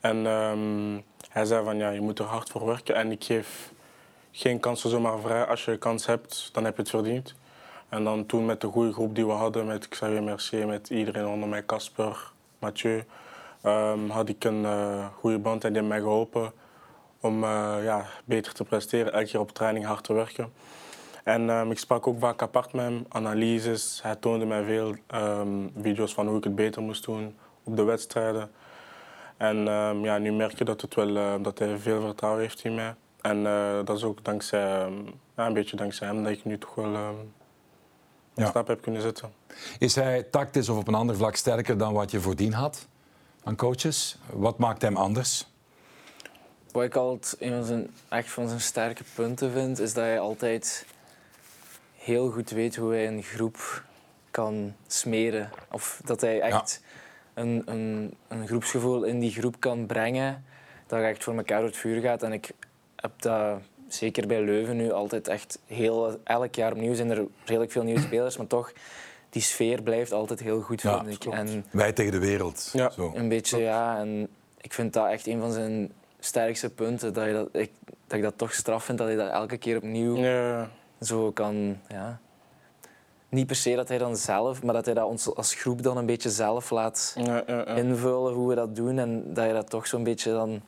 En ehm, hij zei van ja, je moet er hard voor werken en ik geef geen kansen zomaar vrij. Als je een kans hebt, dan heb je het verdiend. En dan toen met de goede groep die we hadden, met Xavier Mercier, met iedereen onder mij, Casper, Mathieu, ehm, had ik een eh, goede band en die mij geholpen om eh, ja, beter te presteren, elke keer op training hard te werken. En ehm, ik sprak ook vaak apart met hem, analyses. Hij toonde mij veel ehm, video's van hoe ik het beter moest doen op de wedstrijden. En ja, nu merk je dat, het wel, eh, dat hij veel vertrouwen heeft in mij. En dat is ook dankzij, een beetje dankzij hem dat ik nu toch wel een Ja. stap heb kunnen zetten. Is hij tactisch of op een ander vlak sterker dan wat je voordien had aan coaches? Wat maakt hem anders? Wat ik altijd een van zijn, echt van zijn sterke punten vind, is dat hij altijd heel goed weet hoe hij een groep kan smeren. Of dat hij echt een, een, een groepsgevoel in die groep kan brengen. Dat je echt voor elkaar door het vuur gaat. En ik heb dat zeker bij Leuven nu altijd echt heel... Elk jaar opnieuw zijn er redelijk veel nieuwe spelers, maar toch, die sfeer blijft altijd heel goed, Ja, vind ik. klopt. En Wij tegen de wereld. Ja. Zo. een beetje, ja. En ik vind dat echt een van zijn sterkste punten. Dat, je dat, ik, dat ik dat toch straf vind dat hij dat elke keer opnieuw Ja, zo kan... Ja. Niet per se dat hij dan zelf, maar dat hij dat ons als groep dan een beetje zelf laat ja, ja, ja. invullen hoe we dat doen. En dat je dat toch zo'n beetje dan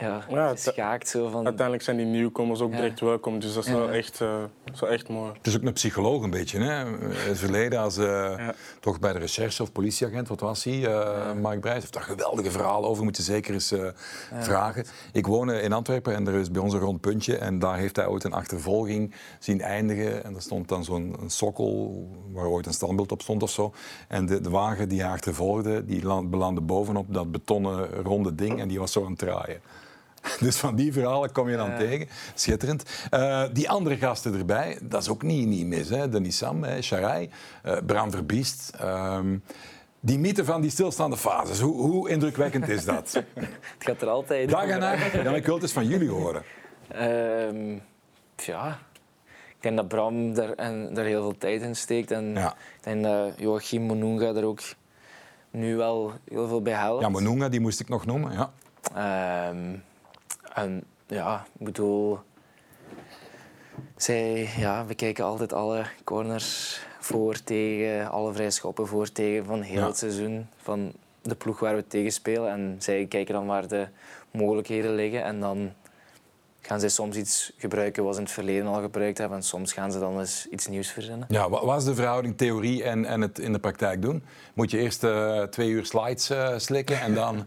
ja, Ja, het- schaakt. Zo van, Uiteindelijk zijn die nieuwkomers ook Ja. direct welkom, dus dat is Ja. wel echt, eh, is wel echt mooi. Het is ook een psycholoog een beetje. Hè? In het verleden, als, eh, Ja. toch bij de recherche of politieagent, wat was hij? eh, Mark Brijs heeft daar geweldige verhalen over. Moet je zeker eens eh, vragen. Ik woon in Antwerpen en er is bij ons een rond puntje. En daar heeft hij ooit een achtervolging zien eindigen. En er stond dan zo'n een sokkel waar ooit een standbeeld op stond of zo. En de, de wagen die hij achtervolgde, die land- belandde bovenop dat betonnen ronde ding. En die was zo aan het draaien. Dus van die verhalen kom je dan Ja. tegen. Schitterend. Eh, die andere gasten erbij, dat is ook niet, niet mis. Hè? Denis Sam, hè? Sharai, eh Bram Verbiest. Ehm, die mythe van die stilstaande fases, hoe, hoe indrukwekkend is dat? Het gaat er altijd Dag en nacht. Ja, ik wil het eens van jullie horen. Ehm, ja, ik denk dat Bram daar, en, daar heel veel tijd in steekt. En Ja. ik denk dat Joachim Monunga er ook nu wel heel veel bij helpt. Ja, Monunga, die moest ik nog noemen. Ja. Ehm, en ja, ik bedoel... Zij, ja, we kijken altijd alle corners voor, tegen, alle vrije schoppen voor, tegen van heel Ja. het seizoen. Van de ploeg waar we tegen spelen. En zij kijken dan waar de mogelijkheden liggen. En dan gaan zij soms iets gebruiken wat ze in het verleden al gebruikt hebben. En soms gaan ze dan eens iets nieuws verzinnen. Ja, wat was de verhouding theorie en, en het in de praktijk doen? Moet je eerst eh, twee uur slides eh, slikken en dan...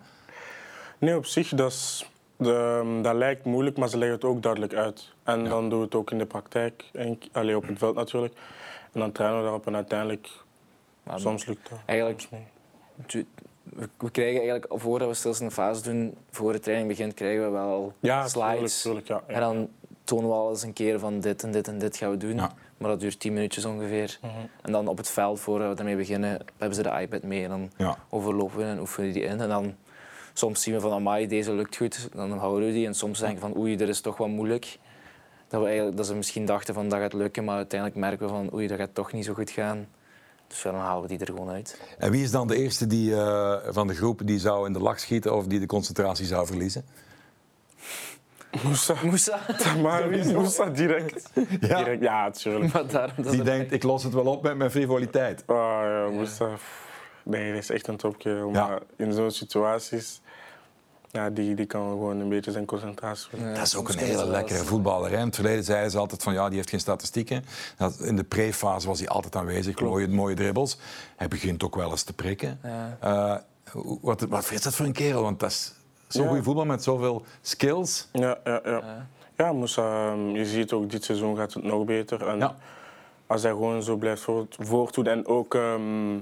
Nee, op zich, dat, is, de, dat lijkt moeilijk, maar ze leggen het ook duidelijk uit. En Ja. dan doen we het ook in de praktijk, en, allee, op het veld natuurlijk. En dan trainen we daarop en uiteindelijk, Maar soms lukt dat. Eigenlijk- soms we, krijgen eigenlijk, voordat we stilstaande fase doen, voor de training begint, krijgen we wel Ja, slides. tuurlijk, tuurlijk, ja, ja. En dan tonen we al eens een keer van dit en dit en dit gaan we doen. Ja. Maar dat duurt 10 minuutjes ongeveer. Mhm. En dan op het veld, voordat we ermee beginnen, hebben ze de iPad mee. En dan Ja. overlopen we en oefenen die in. En dan soms zien we van, amai, deze lukt goed. Dan houden we die. En soms denken we van, oei, dit is toch wel moeilijk. Dat, we eigenlijk, dat ze misschien dachten van, dat gaat lukken. Maar uiteindelijk merken we van, oei, dat gaat toch niet zo goed gaan. Dus dan halen we die er gewoon uit. En wie is dan de eerste die, eh, van de groep die zou in de lach schieten of die de concentratie zou verliezen? Moussa. Moussa. Maar Moussa direct. Ja. direct. Ja, natuurlijk. Maar daarom dat Die denkt, ik los het wel op met mijn frivoliteit. Oh, ja, Moussa. Nee, dat is echt een. Ja. Maar in zo'n situaties, ja, die, die kan gewoon een beetje zijn concentratie. Ja, Dat is ook een hele lekkere voetballer. Hè. In het verleden zeiden ze altijd van ja, die heeft geen statistieken. Dat, in de pre-fase was hij altijd aanwezig, mooie, mooie dribbles. Hij begint ook wel eens te prikken. Ja. Eh, wat, wat is dat voor een kerel? Want dat is zo'n Ja. goede voetbal met zoveel skills. Ja, ja, ja. Ja. Ja, Moussa, ehm, je ziet ook dit seizoen gaat het nog beter. En Ja. als hij gewoon zo blijft voort- voortdoen en ook ehm,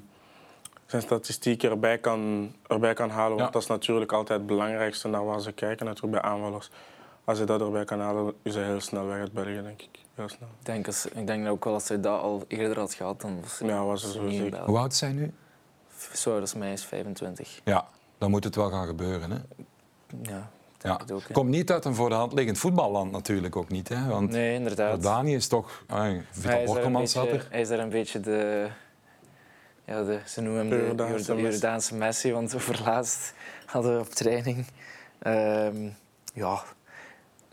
zijn statistieken erbij kan, erbij kan halen, want Ja. dat is natuurlijk altijd het belangrijkste naar waar ze kijken, natuurlijk bij aanvallers. Als hij dat erbij kan halen, is hij heel snel weg uit België, denk ik. Heel snel. Ik denk, als, ik denk ook wel als hij dat al eerder had gehad, dan was Ja, was er ze zo niet in zeker. België. Hoe oud is hij nu? zo oud als mij is 25. Ja, dan moet het wel gaan gebeuren. Hè? Ja, Ja. het ook, hè. Komt niet uit een voor de hand liggend voetballand natuurlijk ook niet. Hè? Want Nee, inderdaad. Jordanië is toch... Ay, Vital hij, is beetje, er. hij is daar een beetje de... Ja, de, ze noemen hem de Jordaanse Jorda- Messi. Jordaanse Messi, want over laatst hadden we op training... ehm, ja,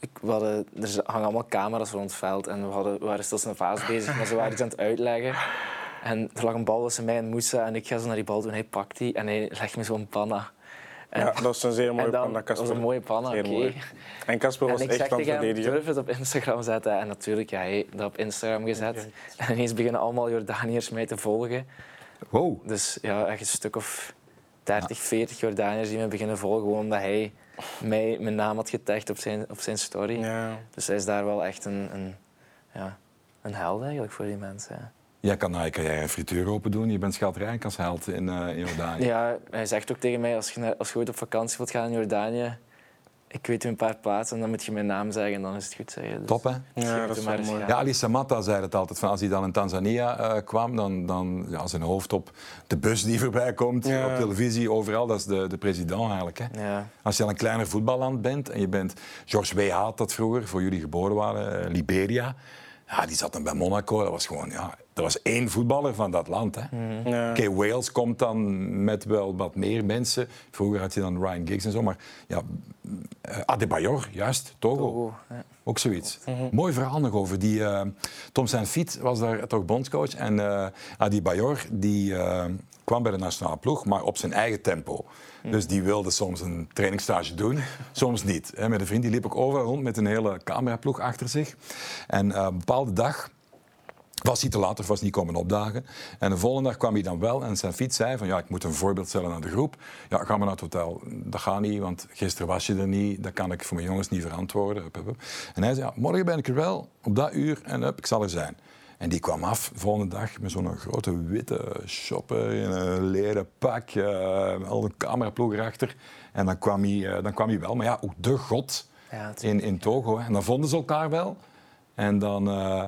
ik, we hadden, er hangen allemaal camera's rond het veld en we, hadden, we waren stil een vaas bezig, maar ze waren iets aan het uitleggen. En er lag een bal tussen mij en Moussa en ik ga zo naar die bal doen. Hij pakt die en hij legt me zo'n panna. En, Ja, dat is een zeer mooie en dan, panna, dat was Casper. een mooie panna, oké. En Casper En was ik echt van het verdedigen. durf het op Instagram zetten. En natuurlijk, ja, hij dat op Instagram gezet. En ineens beginnen allemaal Jordaniërs mij te volgen. Wow. Dus ja, echt een stuk of 30, 40 Jordaniërs die me beginnen volgen. Gewoon omdat hij mij, mijn naam had getagd op zijn, op zijn story. Ja. Dus hij is daar wel echt een, een, ja, een held eigenlijk voor die mensen. Ja. Jij kan je carrière een frituur open doen. Je bent schatrijk als held in, eh in Jordanië. Ja, hij zegt ook tegen mij, als je, als je ooit op vakantie wilt gaan in Jordanië, ik weet u een paar plaatsen, dan moet je mijn naam zeggen en dan is het goed. Zeggen. Dus Top, hè? ja, dat is maar mooi. ja. Ali Samatta zei het altijd. Van als hij dan in Tanzania eh, kwam, dan, dan ja, zijn hoofd op de bus die voorbij komt, Ja. op televisie, overal. Dat is de, de president eigenlijk. Hè. Ja. Als je al een kleiner voetballand bent en je bent... George W. had dat vroeger, voor jullie geboren waren, eh, Liberia. Ja, die zat dan bij Monaco. Dat was gewoon... Ja, er was één voetballer van dat land. Hè. Ja. Oké, Wales komt dan met wel wat meer mensen. Vroeger had je dan Ryan Giggs en zo, maar ja, eh, Adebayor, juist, Togo. Togo, ja. Ook zoiets. Mhm. Mooi verhaal nog over. Die, eh, Tom Saint-Fiet was daar toch bondscoach. En eh Adebayor die, eh, kwam bij de nationale ploeg, maar op zijn eigen tempo. Mhm. Dus die wilde soms een trainingsstage doen, soms niet. Hè, Met een vriend die liep ook overal rond met een hele cameraploeg achter zich. En eh, een bepaalde dag was hij te laat of was niet komen opdagen. En de volgende dag kwam hij dan wel en zijn fiets zei van ja, ik moet een voorbeeld stellen aan de groep. Ja, ga maar naar het hotel. Dat gaat niet, want gisteren was je er niet. Dat kan ik voor mijn jongens niet verantwoorden. En hij zei, ja, morgen ben ik er wel, op dat uur, en ik zal er zijn. En die kwam af de volgende dag met zo'n grote witte shopper in een leren pak, eh, al een cameraploeg erachter. En dan kwam, hij, eh, dan kwam hij wel, maar ja, ook de god Ja, in, in Togo. Hè. En dan vonden ze elkaar wel. En dan eh,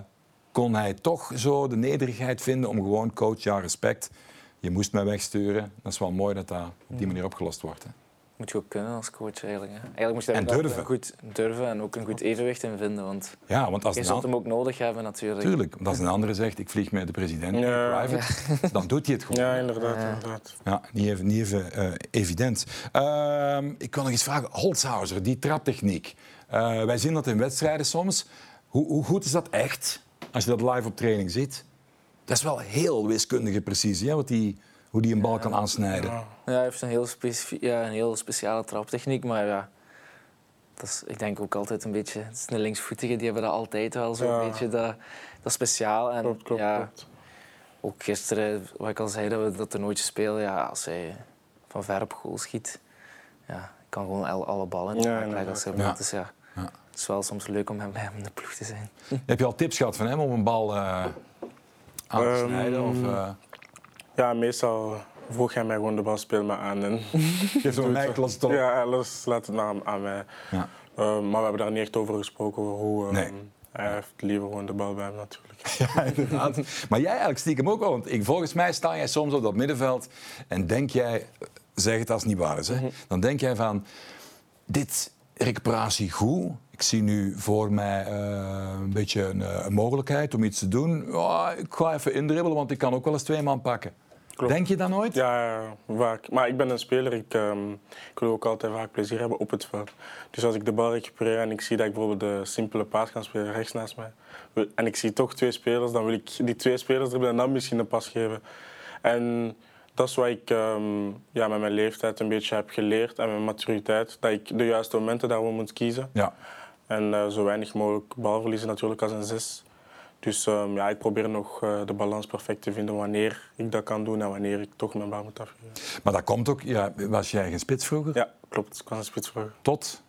kon hij toch zo de nederigheid vinden om gewoon coach, ja, respect. Je moest mij wegsturen. Dat is wel mooi dat dat op die manier opgelost wordt. Hè. moet je ook kunnen als coach eigenlijk. Hè. Eigenlijk moet je daar durven. Goed durven en ook een goed evenwicht in vinden. Want Ja, want als je zult hem ook nodig hebben natuurlijk. Tuurlijk, want als een andere zegt, ik vlieg met de president Ja. in private, dan doet hij het gewoon. Ja, inderdaad. Ja. inderdaad. Ja, niet even, niet even eh, evident. Ehm, ik wil nog eens vragen, Holzhauser, die traptechniek. Eh, wij zien dat in wedstrijden soms. Hoe, hoe goed is dat echt, als je dat live op training ziet? Dat is wel heel wiskundige precisie, hè, wat die, hoe die een bal kan aansnijden. Ja. Ja, hij heeft een heel, ja, een heel speciale traptechniek, maar ja, dat is, ik denk ook altijd een beetje... Het is een linksvoetige, die hebben dat altijd wel zo'n Ja. beetje dat, dat speciaal. En Klopt, klopt, ja, klopt. ook gisteren, wat ik al zei, dat we dat toernooitje spelen, ja, als hij van ver op goal schiet, ja, ik kan gewoon al- alle ballen in de leggen als hij. Dus Ja. Het is wel soms leuk om hem bij hem in de ploeg te zijn. Heb je al tips gehad van hem om een bal eh, aan te Ehm, snijden? Of, eh, Ja, meestal vroeg hij mij gewoon de bal speel maar aan. En geef zo'n nek, los het op. Ja, los, laat het aan, aan mij. Ja. Ehm, maar we hebben daar niet echt over gesproken. Over hoe, ehm, Nee. Hij heeft liever gewoon de bal bij hem natuurlijk. Ja, inderdaad. Maar jij eigenlijk stiekem ook wel. Want ik, volgens mij sta jij soms op dat middenveld en denk jij, zeg het als het niet waar is, hè? dan denk jij van, dit recuperatie goed. Ik zie nu voor mij eh, een beetje een, eh, een mogelijkheid om iets te doen. Ja, ik ga even indribbelen, want ik kan ook wel eens twee man pakken. Klopt. Denk je dat nooit? Ja, vaak. Maar ik ben een speler. Ik, ehm, ik wil ook altijd vaak plezier hebben op het veld. Dus als ik de bal recupereer en ik zie dat ik bijvoorbeeld de simpele paas kan spelen rechts naast mij. En ik zie toch twee spelers, dan wil ik die twee spelers dribbelen en dan misschien een pas geven. En dat is wat ik ehm, ja, met mijn leeftijd een beetje heb geleerd en mijn maturiteit. Dat ik de juiste momenten daarvoor moet kiezen. Ja. En eh, zo weinig mogelijk bal verliezen natuurlijk als een zes. Dus ehm, ja, ik probeer nog eh, de balans perfect te vinden wanneer ik dat kan doen en wanneer ik toch mijn bal moet afgeven. Maar dat komt ook, ja, was jij geen spits vroeger? Ja, klopt. Ik was een spits vroeger. Tot?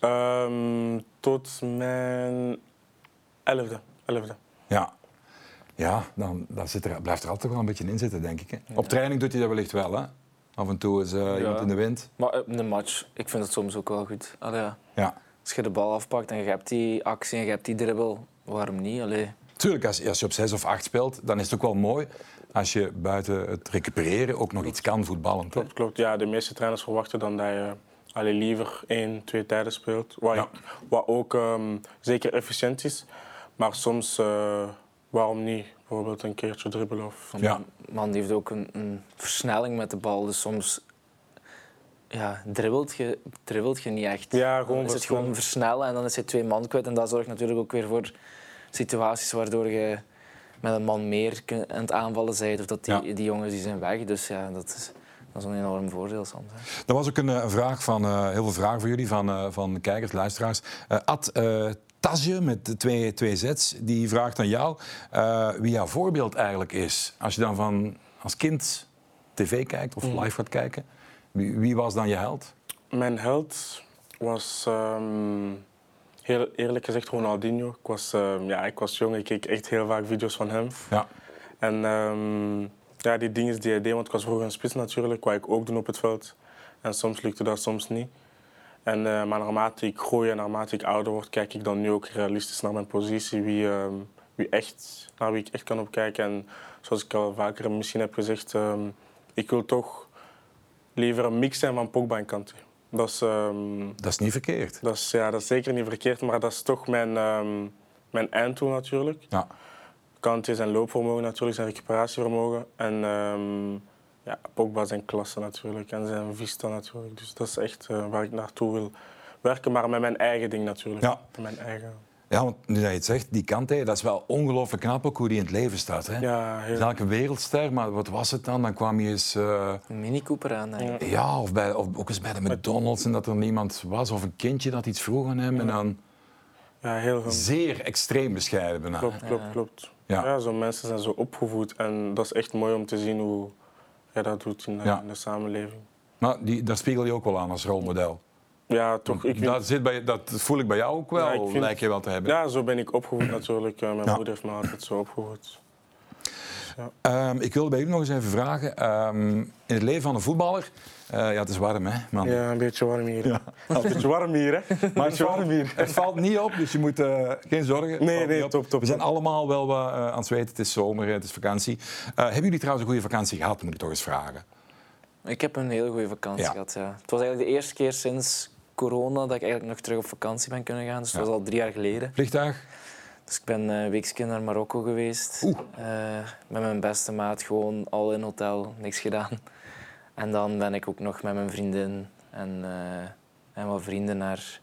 Ehm, tot mijn elfde. elfde. Ja. Ja, dan, dan zit er, blijft er altijd wel een beetje in zitten, denk ik. Hè? Op training doet hij dat wellicht wel, hè? Af en toe is eh, iemand in de wind. Maar eh, in de match, ik vind het soms ook wel goed. Allee, ja. Ja. Als je de bal afpakt en je hebt die actie en je hebt die dribbel, waarom niet? Allee. tuurlijk, als, als je op zes of acht speelt, dan is het ook wel mooi als je buiten het recupereren ook nog iets kan voetballen. Toch? Klopt, klopt. Ja, de meeste trainers verwachten dan dat je allee, liever één, twee tijden speelt. Wat, Ja. wat ook ehm, zeker efficiënt is. Maar soms, eh, waarom niet? Bijvoorbeeld een keertje dribbelen of... Ja. man die heeft ook een, een versnelling met de bal. Dus soms ja, dribbelt, je, dribbelt je niet echt. Ja, Dan gewoon is het gewoon versnellen en dan is je twee man kwijt. En dat zorgt natuurlijk ook weer voor situaties waardoor je met een man meer aan het aanvallen bent. Of dat die, Ja. die jongens die zijn weg. Dus ja, dat is, dat is een enorm voordeel soms. Hè. Er was ook een, eh, een vraag van, eh, heel veel vragen voor jullie van, eh, van kijkers, luisteraars. Eh Ad eh Tasje met de twee, twee z's, die vraagt aan jou eh, wie jouw voorbeeld eigenlijk is. Als je dan van als kind tv kijkt of live gaat kijken, wie, wie was dan je held? Mijn held was ehm, heel eerlijk gezegd Ronaldinho. Ik was, ehm, ja, ik was jong, ik keek echt heel vaak video's van hem. Ja. En ehm, ja, die dingen die hij deed, want ik was vroeger een spits natuurlijk, wat ik ook doen op het veld. En soms lukte dat, soms niet. En, eh, maar naarmate ik groei en naarmate ik ouder word, kijk ik dan nu ook realistisch naar mijn positie. Wie, ehm, wie echt, naar wie ik echt kan opkijken. En zoals ik al vaker misschien heb gezegd, ehm, ik wil toch liever een mix zijn van Pogba en Kanté. Dat is, ehm, Dat is niet verkeerd. dat, is, ja, dat is zeker niet verkeerd, maar dat is toch mijn, mijn einddoel natuurlijk. Ja. Kanté zijn loopvermogen natuurlijk, zijn recuperatievermogen. En ja, Pogba zijn klasse natuurlijk en zijn vista natuurlijk. Dus dat is echt eh, waar ik naartoe wil werken, maar met mijn eigen ding natuurlijk. Ja. Met mijn eigen... Ja, want nu dat je het zegt, die Kante, dat is wel ongelooflijk knap ook hoe die in het leven staat. Hè? Ja, heel... is eigenlijk een wereldster, maar wat was het dan? Dan kwam hij eens... eh, Een Mini Cooper aan. denk ik. Ja, of, bij, of ook eens bij de McDonald's en dat er niemand was. Of een kindje dat iets vroeg aan hem. En dan ja, heel zeer extreem bescheiden bijna. Klopt, klopt, klopt. Ja. Ja. zo mensen zijn zo opgevoed en dat is echt mooi om te zien hoe hij dat doet in, de- Ja. in de samenleving. Maar die, daar spiegel je ook wel aan als rolmodel. Ja, toch. Ik vind- dat, zit bij, dat voel ik bij jou ook wel, Ja, ik vind- lijkt je wel te hebben. Ja, zo ben ik opgevoed natuurlijk. Eh, Mijn Ja. moeder heeft me altijd zo opgevoed. Ehm, ik wilde bij u nog eens even vragen. ehm, in het leven van een voetballer... eh, ja, het is warm, hè, man. Ja, een beetje warm hier. Ja. Een beetje warm hier, hè? Maar het warm valt, hier. het valt niet op, dus je moet eh, geen zorgen. Het Nee, nee, top, top, We zijn allemaal wel wat eh, aan het zweten. Het is zomer, het is vakantie. Eh, hebben jullie trouwens een goede vakantie gehad, moet ik toch eens vragen? Ik heb een hele goede vakantie Ja. gehad. Ja. Het was eigenlijk de eerste keer sinds corona dat ik eigenlijk nog terug op vakantie ben kunnen gaan. Dus het Ja. was al drie jaar geleden. Vliegtuig? Dus ik ben eh, een weekje naar Marokko geweest. Oeh. Eh, met mijn beste maat, gewoon al in hotel, niks gedaan. En dan ben ik ook nog met mijn vriendin en, eh, en wat vrienden naar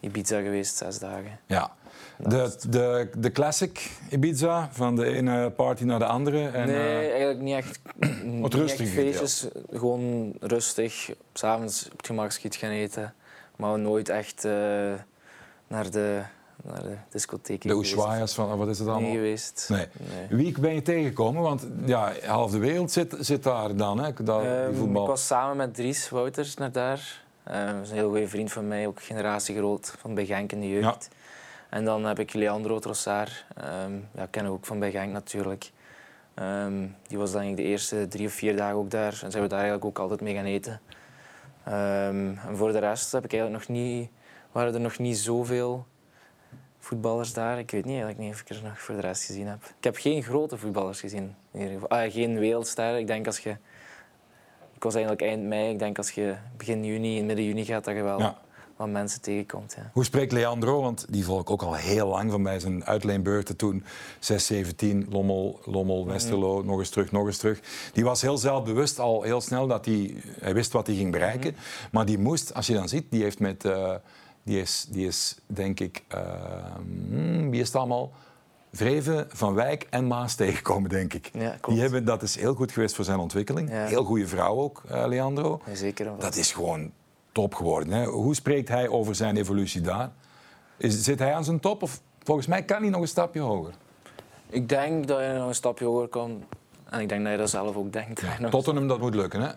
Ibiza geweest, zes dagen. Ja. De, de, de classic Ibiza, van de ene party naar de andere. En, nee, eigenlijk niet echt, niet rustig feestjes. Gewoon rustig. S'avonds op het gemakskiet gaan eten. Maar nooit echt naar, de, naar de discotheek de. Ushuaia's van, wat is het Nee allemaal? geweest. Nee. Wie ben je tegengekomen? Want ja, half de wereld zit, zit daar dan, hè? Ehm, die voetbal. ik was samen met Dries Wouters naar daar. Ehm, dat is een heel goede vriend van mij, ook generatiegroot van bij Genk in de jeugd. En dan heb ik Leandro Trossard, ehm ja, ken ik ook van bij Genk natuurlijk. Die was ik de eerste drie of vier dagen ook daar en zijn we daar eigenlijk ook altijd mee gaan eten. En voor de rest heb ik eigenlijk nog niet, waren er nog niet zoveel voetballers daar. Ik weet niet eigenlijk niet of ik er nog voor de rest gezien heb. Ik heb geen grote voetballers gezien. In ieder geval. Ah, geen wereldster. Ik denk als je... Ik was eigenlijk eind mei. Ik denk als je begin juni, midden juni gaat, dat je wel Ja. wat mensen tegenkomt. Ja. Hoe spreekt Leandro? Want die volg ik ook al heel lang van bij zijn uitleenbeurten toen. 6, 17, Lommel, Lommel Westerlo, nog eens terug, nog eens terug. Die was heel zelfbewust al heel snel dat hij, hij wist wat hij ging bereiken. Maar die moest, als je dan ziet, die heeft met... eh, die, is, die is, denk ik... hmm, wie is het allemaal? Vreven, Van Wijk en Maas tegengekomen, denk ik. Ja, klopt. die hebben, dat is heel goed geweest voor zijn ontwikkeling. Ja. Heel goede vrouw ook, eh, Leandro. Ja, Zeker. Dat is gewoon top geworden. Hè? Hoe spreekt hij over zijn evolutie daar? Is, zit hij aan zijn top? Of volgens mij kan hij nog een stapje hoger. Ik denk dat je nog een stapje hoger kan. En ik denk dat je dat zelf ook denkt. Nog- Tottenham, dat moet lukken. Hè?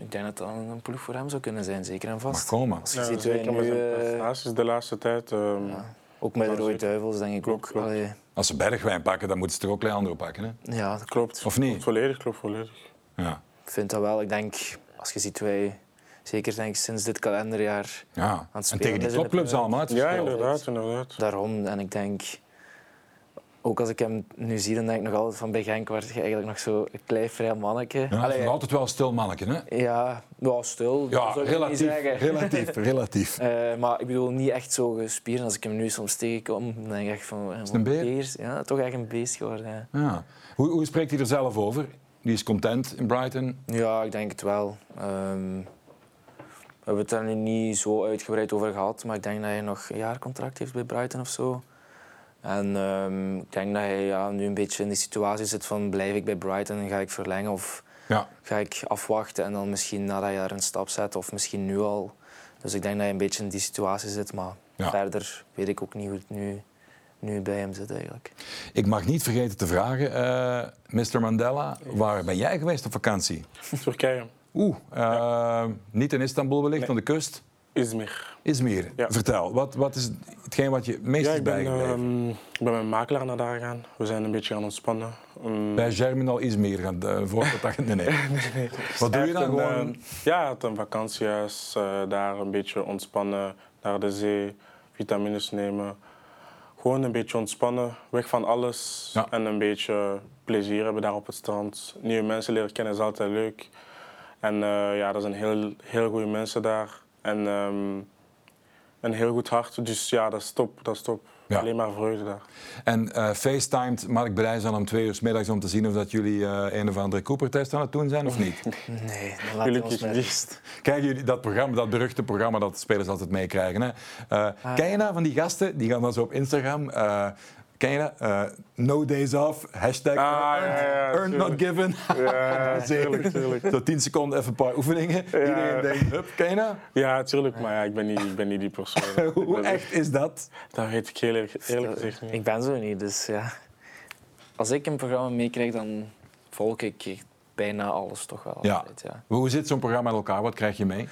Ik denk dat dat een ploeg voor hem zou kunnen zijn, zeker en vast. kom maar. Als je Ja, ziet zeker hoe met zijn eh, prestaties de laatste tijd. ehm, ja, ook met de Rode. Duivels, denk ik Klopt, ook. klopt. Allee, Als ze Bergwijn pakken, dan moeten ze toch ook Leandro pakken. Hè? ja, dat Klopt. Of niet? Klopt volledig, klopt volledig. Ja. Ik vind dat wel. Ik denk, als je ziet wij, zeker denk ik sinds dit kalenderjaar, ja. het En spelen tegen die topclubs allemaal. het Ja, inderdaad, inderdaad. daarom. En ik denk, ook als ik hem nu zie, dan denk ik nog altijd van bij Genk was je eigenlijk nog zo een klein vrij manneke. Ja, Allee, altijd wel een stil mannetje, hè? ja, ja, stil. Ja, dat zou ik niet relatief. zeggen. Relatief, relatief. Eh, maar ik bedoel, niet echt zo gespierd. Als ik hem nu soms tegenkom, dan denk ik echt van... Is het een beer? Ja, toch echt een beest geworden. Ja. Ja. Hoe, hoe spreekt hij er zelf over? Die is content in Brighton. Ja, ik denk het wel. Ehm, we hebben het daar nu niet zo uitgebreid over gehad, maar ik denk dat hij nog een jaar contract heeft bij Brighton of zo. En ehm, ik denk dat hij ja, nu een beetje in die situatie zit van blijf ik bij Brighton en ga ik verlengen of Ja. ga ik afwachten en dan misschien nadat je daar een stap zet of misschien nu al. Dus ik denk dat hij een beetje in die situatie zit, maar Ja. verder weet ik ook niet hoe het nu, nu bij hem zit eigenlijk. Ik mag niet vergeten te vragen, eh, Mr. Mandela, waar ben jij geweest op vakantie? Turkije, Oeh, eh, niet in Istanbul wellicht, Nee. aan de kust. Izmir. Izmir. Ja. Vertel, wat, wat is hetgeen wat je het meest Ja, is ik ben, bijgebleven? ehm, ik ben met makelaar naar daar gegaan. We zijn een beetje gaan ontspannen. Um, Bij Germinal Izmir gaan uh, voordat dat nee, nee. Wat doe je dan een, gewoon? eh, ja, het een vakantiehuis. eh, daar een beetje ontspannen, naar de zee, vitamines nemen. Gewoon een beetje ontspannen, weg van alles. Ja. En een beetje plezier hebben daar op het strand. Nieuwe mensen leren kennen is altijd leuk. En eh, ja, dat zijn heel, heel goede mensen daar. En ehm, een heel goed hart. Dus ja, dat is top. Dat is top. Ja. Alleen maar vreugde daar. En eh facetimed Mark Brijs dan om twee uur 's middags om te zien of dat jullie eh, een of andere Cooper-test aan het doen zijn of niet? Nee, ons Gelukkig niet. Kijken jullie dat programma, dat beruchte programma dat spelers altijd meekrijgen? hè? Eh, ken je nou van die gasten? Die gaan dan zo op Instagram. Ken je dat? Eh, no days off, hashtag Ah, ja, ja, earned not given. Ja, tuurlijk, tuurlijk. Zo 10 seconden even een paar oefeningen. Iedereen denkt, hup, ken je dat? Ja, tuurlijk. Maar ja, ik ben niet, ik ben niet die persoon. Hoe ben- echt is dat? Dat weet ik heel eerlijk, eerlijk gezegd niet. Ik ben zo niet, dus ja. Als ik een programma meekrijg, dan volg ik bijna alles toch wel. Ja. altijd, ja. Hoe zit zo'n programma in elkaar? Wat krijg je mee?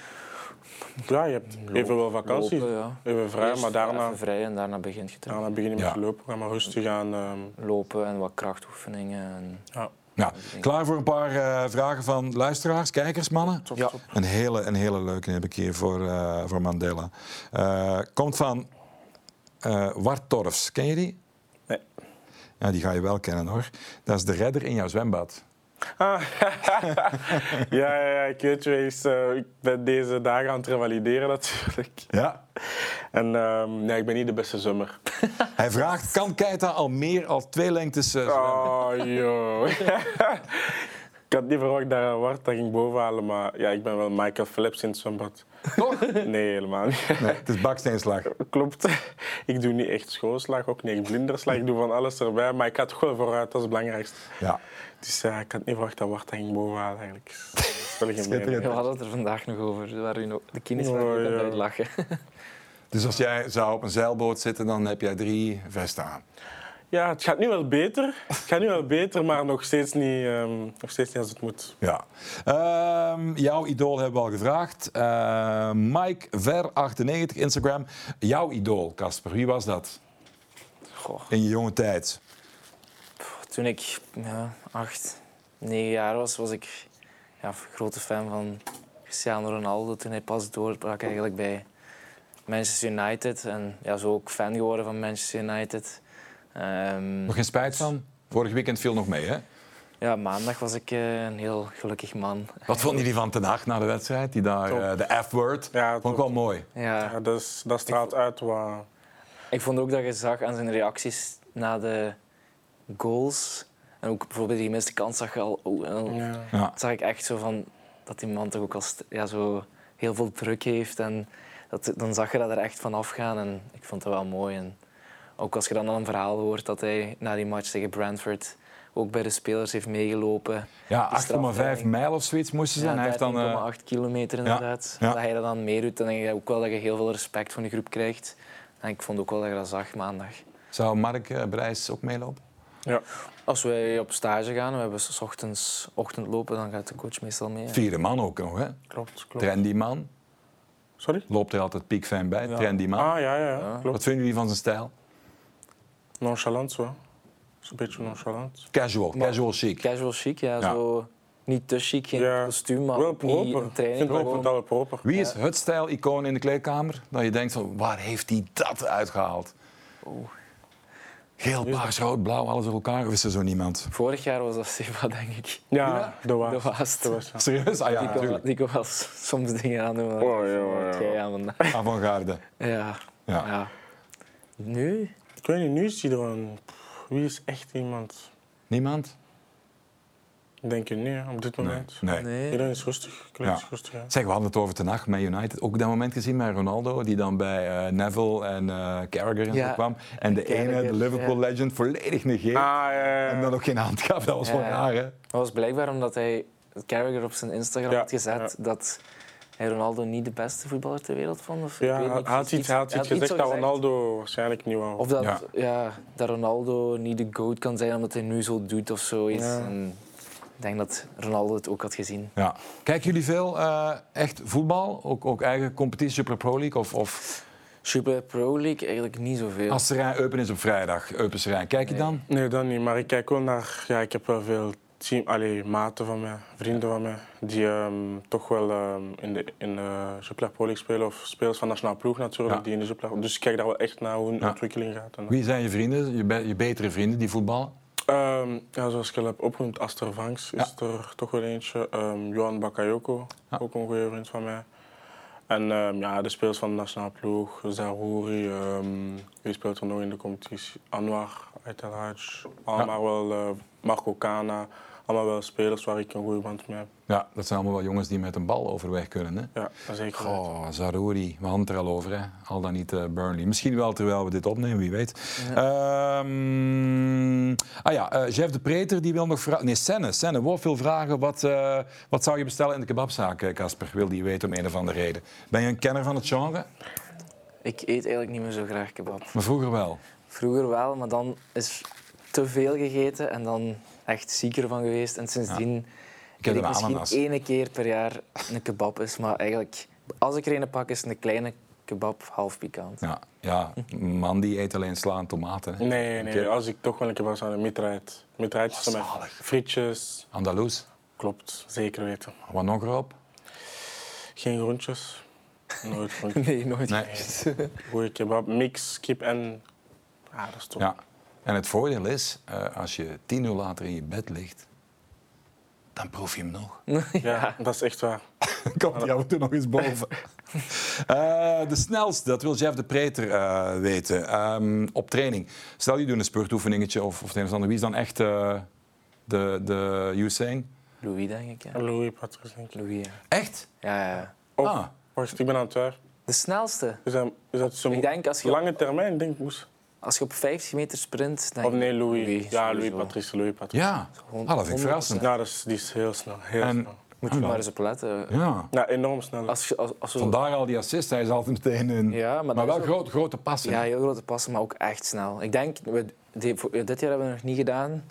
Ja, je hebt even wel vakantie, Lopen, ja. even vrij, Eerst maar daarna, even vrij en daarna begint je daarna begin je met Ja. lopen. Ga maar rustig aan. ehm, Lopen en wat krachtoefeningen. En... ja, Ja, klaar voor een paar eh, vragen van luisteraars, kijkers, mannen? top, Ja. top. Een hele, een hele leuke heb ik hier voor, eh, voor Mandela. Eh, komt van eh Wart Torfs. Ken je die? Nee. Ja, die ga je wel kennen hoor. Dat is de redder in jouw zwembad. Ah, ja, ja, ja, ik weet je, eens, eh, ik ben deze dagen aan het revalideren natuurlijk. Ja. En ehm, nee, ik ben niet de beste zwemmer. Hij vraagt, kan Keita al meer al twee lengtes eh, zwemmen? Oh, joh. ik had niet verwacht dat Wart dat ging bovenhalen, maar ja, ik ben wel Michael Phelps in het zwembad. Toch? Nee, helemaal niet. Nee, het is baksteenslag. Klopt. Ik doe niet echt schoolslag, ook niet echt blinderslag. Ik doe van alles erbij, maar ik had toch wel vooruit, dat is het belangrijkste. Ja. Dus ik had niet verwacht dat Wart dat ging bovenhalen eigenlijk. Schitterend. We hadden het er vandaag nog over, waar u de kines Oh, waren ja. het uitlachen. Dus als jij zou op een zeilboot zitten, dan heb jij drie vesten aan. Ja, het gaat nu wel beter. Het gaat nu wel beter, maar nog steeds niet, ehm, nog steeds niet als het moet. Ja. Ehm, jouw idool hebben we al gevraagd. Eh, Mike Ver98, Instagram. Jouw idool, Casper, wie was dat Goh, in je jonge tijd? toen ik ja, acht, negen jaar was, was ik ja, grote fan van Cristiano Ronaldo. Toen hij pas doorbrak eigenlijk bij Manchester United. En ja, zo ook fan geworden van Manchester United. Ehm, Nog geen spijt van? Vorig weekend viel nog mee, hè? ja, maandag was ik eh, een heel gelukkig man. Wat vond jullie van Ten Hag na de wedstrijd? Die daar, eh, de F-word. Ja, vond ik wel mooi. Ja, Ja, dat, is, dat straalt uit wat... Ik vond ook dat je zag aan zijn reacties na de goals. En ook bijvoorbeeld die gemiste kans zag je al. Oh, Ja. Zag ik echt zo van dat die man toch ook al ja, zo heel veel druk heeft. En dat, dan zag je dat er echt van afgaan. En ik vond dat wel mooi. En ook als je dan een verhaal hoort dat hij na die match tegen Brentford ook bij de spelers heeft meegelopen. Ja, Die 8,5 strafleiding. mijl of zoiets moesten zijn. Ja, Hij heeft dan, eh, 13,8 kilometer inderdaad. ja. Dat hij dat dan meedoet, dan denk je ook wel dat je heel veel respect van de groep krijgt. En ik vond ook wel dat je dat zag maandag. zou Mark eh, Brijs ook meelopen? Ja. Als wij op stage gaan, we hebben s ochtends ochtendlopen, dan gaat de coach meestal mee. Vierde man ook nog, hè? Klopt, klopt. Trendy man. Sorry? Loopt er altijd piekfijn bij. Ja. Trendy man. Ah, ja, ja, ja. Ja. klopt. Wat vinden jullie van zijn stijl? Nonchalant zo. Is een beetje nonchalant. Casual, Maar- casual chic. Casual chic, ja, Ja. Zo niet te chic, geen Ja. kostuum, maar wel niet een Ik training. vind het gewoon. wel proper. Wie is het stijl-icoon in de kleedkamer? Dat je denkt van, waar heeft hij dat uitgehaald? Geel, paars, rood, blauw, alles door elkaar? Of is er zo niemand? Vorig jaar was dat Seva, denk ik. Ja, de was. De was, ja. Serieus? Ah ja, Die kon, natuurlijk. die kon wel s- soms dingen aan doen. maar- Oh, ja, ja, ja. Avant-garde. Ja. Ja. ja. Nu? Ik weet niet, nu is iedereen... Wie is echt iemand? Niemand? Ik denk je niet, op dit moment. Nee. Nee. Iedereen is rustig. Iedereen Ja. is rustig, ja. Zeg, we hadden het over Ten Hag met United. Ook dat moment gezien met Ronaldo, die dan bij eh, Neville en eh Carragher en zo Ja. kwam. En de ene, de Liverpool legend, volledig negeert. Ah, En dan ook geen hand gaf. Dat was Ja. wel raar, hè? Dat was blijkbaar omdat hij Carragher op zijn Instagram Ja, had gezet ja. dat hij Ronaldo niet de beste voetballer ter wereld vond. Of, ik Ja, weet niet, had iets, hij had iets zo gezegd dat Ronaldo waarschijnlijk niet wou. Of dat, Ja. ja. dat Ronaldo niet de GOAT kan zijn omdat hij nu zo doet of zoiets. Ja. En ik denk dat Ronaldo het ook had gezien. Ja. Kijken jullie veel eh, echt voetbal? Ook, ook eigen competitie, Super Pro League? Of, of Super Pro League eigenlijk niet zoveel. als Serijn Eupen is op vrijdag, Eupen Serijn, kijk je Nee. dan? Nee, dat niet. Maar ik kijk wel naar... Ja, ik heb wel veel team, allee, maten van mij, vrienden van mij, die ehm, toch wel ehm, in de, in Pro League spelen. Of spelers van nationale ploeg natuurlijk, Ja. die in de Jupiler... Dus ik kijk daar wel echt naar hoe een Ja. ontwikkeling gaat. En, Wie zijn je vrienden, je, be- je betere vrienden die voetballen? Ehm, ja, zoals ik al heb opgenoemd, Aster Vanks is er toch wel eentje. Johan Bakayoko, ook een goede vriend van mij. En ehm, ja, de spelers van de nationale ploeg, Zarouri, ehm wie speelt er nog in de competitie? Anwar, Aitalhaj, allemaal wel, eh, Marco Cana. Allemaal wel spelers waar ik een goede band mee heb. Ja, dat zijn allemaal wel jongens die met een bal overweg kunnen. Hè? Ja, dat zeker. Goh, Zarouri, we hadden het er al over, hè? al dan niet eh, Burnley. Misschien wel terwijl we dit opnemen, wie weet. Ehm, ah ja, eh, Jeff de Preter die wil nog vragen. Nee, Senne, Senne, Wolf wil vragen: wat, eh, wat zou je bestellen in de kebabzaak, Casper? Wil die weten om een of andere reden. Ben je een kenner van het genre? Ik eet eigenlijk niet meer zo graag kebab. Maar vroeger wel. Vroeger wel, maar dan is te veel gegeten en dan echt zieker van geweest. En sindsdien Ik heb eet een ik misschien ananas. één keer per jaar een kebab is. Maar eigenlijk, als ik er een pak, is een kleine kebab, half pikant. Ja, ja, man die eet alleen sla en tomaten. Hè? Nee, nee, als ik toch wel een keer was aan een mitraid. Mitraidjes met frietjes, Andalous, klopt, zeker weten. wat nog erop? Geen groentjes. Nooit groentjes. Nee, nooit. Nee. Goeie kebab, mix, kip en... Ah, dat is top. Ja. En het voordeel is, eh, als je tien uur later in je bed ligt, dan proef je hem nog. Ja, dat is echt waar. Komt en toe nog eens boven. Eh, de snelste, dat wil Jeff de Preter eh, weten. Ehm, op training. Stel je doet een spurtoefeningetje of, of het een of ander. Wie is dan echt eh, de, de Usain? Louis, denk ik. Ja. Louis Patrice, denk ik. Louis, ja. Echt? Ja, ja. Of, Ah. wacht, ik ben aan het twijfelen. De snelste. Is dat, is dat zo'n Ik denk als je, lange termijn, denk ik, moest? Als je op 50 meter sprint... Of nee, Louis. ja. Louis Patrice, Louis Patrice. Ja. Ah, dat vind ik 100%. verrassend. Ja, dat is, die is heel snel. Heel En- snel. Moet je Ah, maar wel. eens op letten. Ja. Ja, enorm snel. Als je, als, als we- Vandaar al die assist. Hij is altijd meteen een... Ja, maar maar wel ook- groot, grote passen. Ja, heel grote passen, maar ook echt snel. Ik denk, we, dit jaar hebben we nog niet gedaan.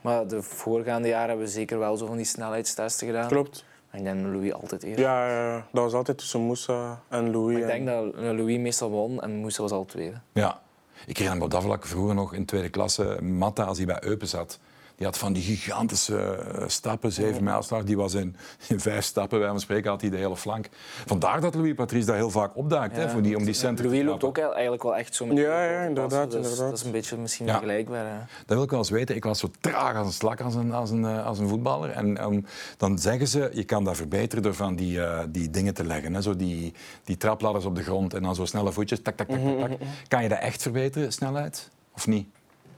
Maar de voorgaande jaren hebben we zeker wel zo van die snelheidstesten gedaan. Klopt. En ik denk dat Louis altijd eerst. Ja, ja, dat was altijd tussen Moussa en Louis. Maar ik en- denk dat Louis meestal won en Moussa was al tweede. Ja. Ik herinner me op dat vlak vroeger nog in tweede klasse, Matta, als hij bij Eupen zat. Die had van die gigantische eh, stappen, zeven mijlslag. Die was in, in vijf stappen, bij hem spreken, had hij de hele flank. Vandaar dat Louis Patrice daar heel vaak opduikt, hè, voor die, om die centen Louis te loopt ook eigenlijk wel echt zo met Ja, ja, inderdaad, dus inderdaad. Dat is een beetje misschien Ja. vergelijkbaar. Hè. Dat wil ik wel eens weten. Ik was zo traag als een slak als een, als een, eh, als een voetballer. En ehm, dan zeggen ze, je kan dat verbeteren door van die, eh, die dingen te leggen. Hè. Zo die, die trapladders op de grond en dan zo snelle voetjes. Tak, tak, tak, tak, tak. Kan je dat echt verbeteren, snelheid? Of niet?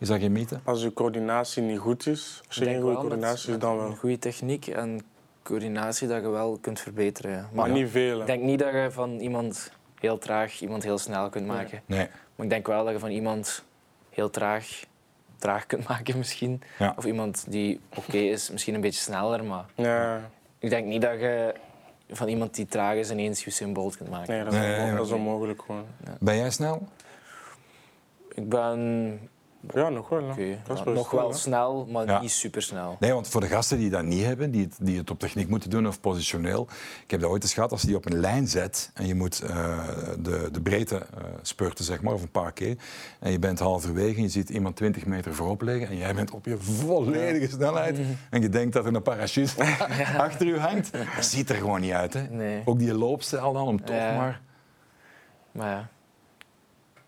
Is dat geen mythe? Als je coördinatie niet goed is, als je geen denk goede coördinatie is, dan wel. Een goede techniek en coördinatie dat je wel kunt verbeteren. ja. Maar Maar niet veel. ik denk niet dat je van iemand heel traag iemand heel snel kunt maken. Nee. Maar ik denk wel dat je van iemand heel traag traag kunt maken misschien. Ja. Of iemand die oké is, misschien een beetje sneller. Maar Ja, ik denk niet dat je van iemand die traag is ineens Usain Bolt kunt maken. nee, dat is, Nee, onmo- nee, dat is onmogelijk gewoon. Ben jij snel? Ik ben Ja, nog wel. nog wel, snel, maar Ja. niet super snel. Nee, want voor de gasten die dat niet hebben, die het, die het op techniek moeten doen of positioneel. Ik heb dat ooit eens gehad, als je die op een lijn zet en je moet eh, de, de breedte eh, spurten, zeg maar, of een paar keer. En je bent halverwege en je ziet iemand 20 meter voorop liggen en jij bent op je volledige snelheid. En je denkt dat er een parachute achter je hangt. Dat ziet er gewoon niet uit. Hè? Nee. Ook die loopstijl dan, om toch Ja. maar... Maar ja,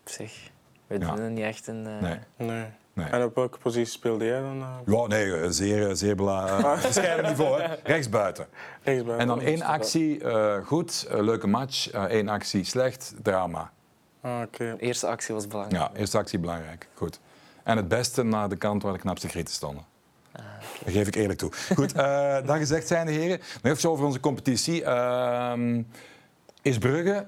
op zich, we Ja. doen het niet echt in... eh, Nee. Nee. Nee. En op welke positie speelde jij dan? eh? Ja, nee, eh, zeer, zeer belangrijk. Bescheiden niveau, hè. Rechtsbuiten. Rechtsbuiten. En dan één actie eh, goed, leuke match. Eh, één actie slecht, drama. Ah, oké. De eerste actie was belangrijk. Ja, eerste actie belangrijk. Goed. En het beste naar de kant waar de knapste grieten stonden. Dat geef ik eerlijk toe. Goed, eh dat gezegd zijn de heren. Nog even over onze competitie. Ehm, is Brugge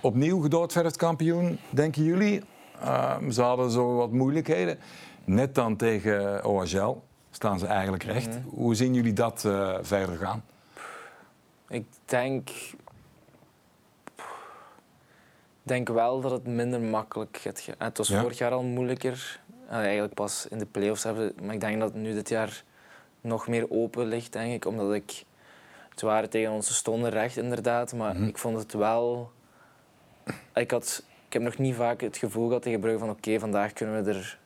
opnieuw gedoodverfd kampioen, denken jullie? Ehm, ze hadden zo wat moeilijkheden. Net dan tegen OHL staan ze eigenlijk recht. Hoe zien jullie dat eh, verder gaan? Ik denk... denk wel dat het minder makkelijk gaat gaan. Het was Ja? vorig jaar al moeilijker. Eh, eigenlijk pas in de play-offs hebben. Maar ik denk dat het nu dit jaar nog meer open ligt, denk ik. Omdat ik... Het waren tegen ons, ze stonden recht inderdaad. Maar Mhm. ik vond het wel... Ik, had, ik heb nog niet vaak het gevoel gehad tegen Brugge van oké, vandaag kunnen we er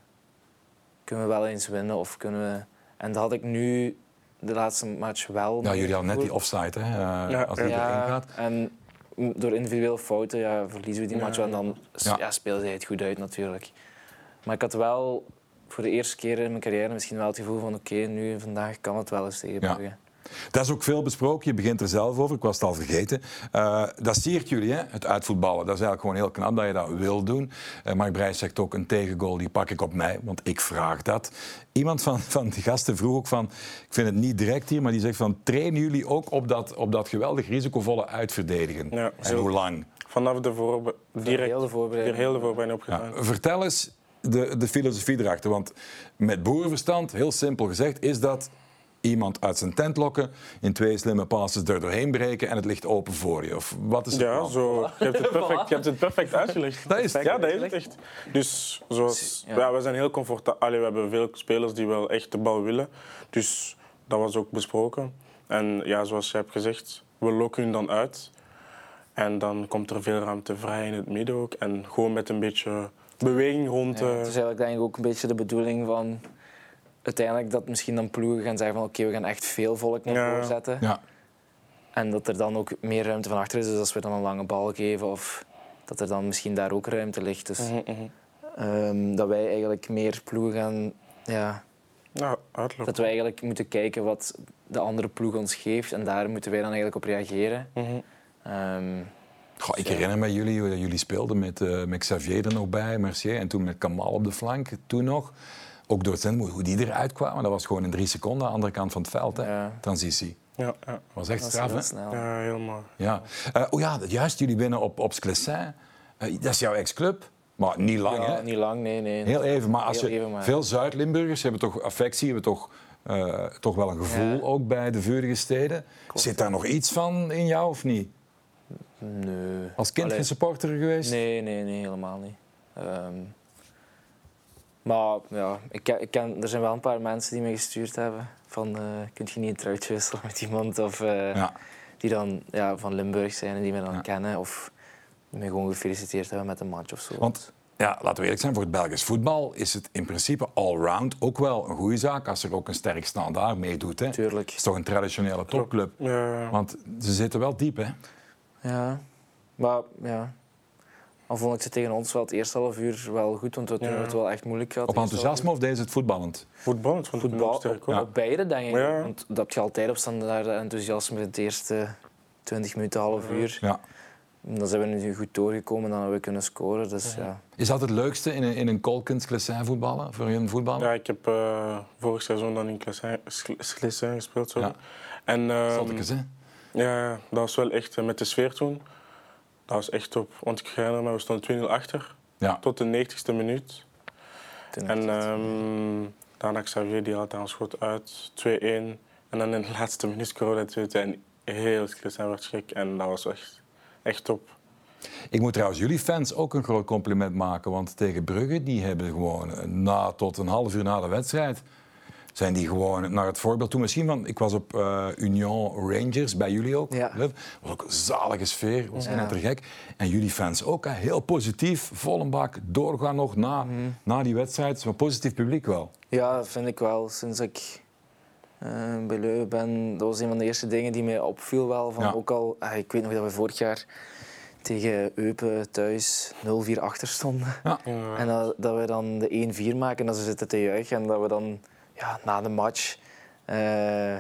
kunnen we wel eens winnen. Of kunnen we... En dat had ik nu de laatste match wel. Nou, jullie hadden net die offside, hè, eh, Ja, als die Ja, erin gaat. en door individuele fouten ja, verliezen we die Ja. match wel. En dan Ja. ja. speelde hij het goed uit natuurlijk. Maar ik had wel voor de eerste keer in mijn carrière misschien wel het gevoel van oké, nu vandaag kan het wel eens tegen Ja. Brugge. Dat is ook veel besproken. Je begint er zelf over. Ik was het al vergeten. Eh, dat siert jullie, hè? het uitvoetballen. Dat is eigenlijk gewoon heel knap dat je dat wil doen. Eh, Mark Brijs zegt ook een tegengoal, die pak ik op mij, want ik vraag dat. Iemand van, van die gasten vroeg ook van, ik vind het niet direct hier, maar die zegt van, trainen jullie ook op dat, op dat geweldig risicovolle uitverdedigen? Ja, en hoe lang? Vanaf de voorbe direct Heel de voorbereiding. heel de voorbereiding Ja, opgedaan. vertel eens de, de filosofie erachter. Want met boerenverstand, heel simpel gezegd, is dat iemand uit zijn tent lokken, in twee slimme passes er doorheen breken en het ligt open voor je. Of wat is het Ja, plan? zo, je, hebt het perfect, je hebt het perfect uitgelegd. Dat is het. Ja, dat is het echt. Dus zoals, Ja. ja. we zijn heel comfortabel. We hebben veel spelers die wel echt de bal willen. Dus dat was ook besproken. En ja, zoals je hebt gezegd, we lokken hun dan uit. En dan komt er veel ruimte vrij in het midden ook. En gewoon met een beetje beweging rond. Ja, eh, het is eigenlijk denk ik ook een beetje de bedoeling van uiteindelijk dat misschien dan ploegen gaan zeggen van oké, we gaan echt veel volk naar voren zetten. Ja. En dat er dan ook meer ruimte van achter is. Dus als we dan een lange bal geven of dat er dan misschien daar ook ruimte ligt. Dus mhm, mhm. ehm, dat wij eigenlijk meer ploegen gaan... Ja, Ja, uitlopen. dat wij eigenlijk moeten kijken wat de andere ploeg ons geeft. En daar moeten wij dan eigenlijk op reageren. Mhm. Ehm, Goh, ik herinner me jullie, hoe jullie speelden met, eh, met Xavier er nog bij, Mercier, en toen met Kamal op de flank, toen nog. Ook door het zenden, hoe die eruit kwamen, dat was gewoon in drie seconden, aan de andere kant van het veld, hè? Transitie. Ja, ja. Was echt dat straf, heel ja, helemaal. Ja. Eh, oh ja, juist, jullie winnen op, op Sclessin. Eh, dat is jouw ex-club, maar niet lang, Ja, hè? niet lang, nee. nee. Heel even, maar als je, even, maar- veel Zuid-Limburgers hebben toch affectie, hebben toch, eh, toch wel een gevoel Ja. ook bij de vurige steden. Zit daar nog iets van in jou of niet? Nee. Als kind Allee, geen supporter geweest? Nee, nee, nee, helemaal niet. Ehm, maar ja, ik ken, ik ken, er zijn wel een paar mensen die me gestuurd hebben van uh, kun je niet een truitje wisselen met iemand of uh, Ja. die dan ja, van Limburg zijn en die me dan Ja. kennen of me gewoon gefeliciteerd hebben met een match of zo. Want ja, laten we eerlijk zijn, voor het Belgisch voetbal is het in principe allround ook wel een goede zaak als er ook een sterk standaard meedoet. Hè. Het Tuurlijk. is toch een traditionele topclub. Ja, Want ze zitten wel diep, hè? Ja, maar ja. Al vond ik ze tegen ons wel het eerste half uur wel goed, want we toen Ja. hebben het wel echt moeilijk gehad. Op het enthousiasme of deze het voetballend? voetbal, het vond ik Voetbal, sterk. op, beide denk ik. Ja. Want dat heb je altijd op standaard enthousiasme in de eerste 20 minuten, half uur. Ja. Dan zijn we nu goed doorgekomen en dan hebben we kunnen scoren. Dus ja. Is dat het leukste in een, in een Kolkens Klessin voetballen, voor een voetballer? Ja, ik heb eh, vorig seizoen dan in Sclessin gespeeld. Sorry. Ja. En, ehm, Zottekes, hè? ja, ja, dat was wel echt eh, met de sfeer toen. Dat was echt top. Want ik herinner me, we stonden 2-0 achter Ja. tot de 90ste minuut. En ehm daarna Xavier die had daar een schot uit, 2-1. En dan in de laatste minuut scoorde hij 2 En heel Sclessin werd gek. En dat was echt, echt top. Ik moet trouwens jullie fans ook een groot compliment maken. Want tegen Brugge, die hebben gewoon eh, na, tot een half uur na de wedstrijd... zijn die gewoon naar het voorbeeld toe. Misschien van, ik was op eh, Union Rangers, bij jullie ook. Ja. Dat was ook een zalige sfeer, was Ja. gek. En jullie fans ook, hè, heel positief, vol een bak, doorgaan nog na, Mhm. na die wedstrijd. Zo'n positief publiek wel. Ja, dat vind ik wel. Sinds ik eh, bij Leuven ben, dat was een van de eerste dingen die mij opviel. Wel, van Ja. ook al, ah, ik weet nog dat we vorig jaar tegen Eupen thuis 0-4 achter stonden. Ja. Ja. En dat, dat we dan de 1-4 maken en dat ze zitten te juichen. En dat we dan ja, na de match... eh,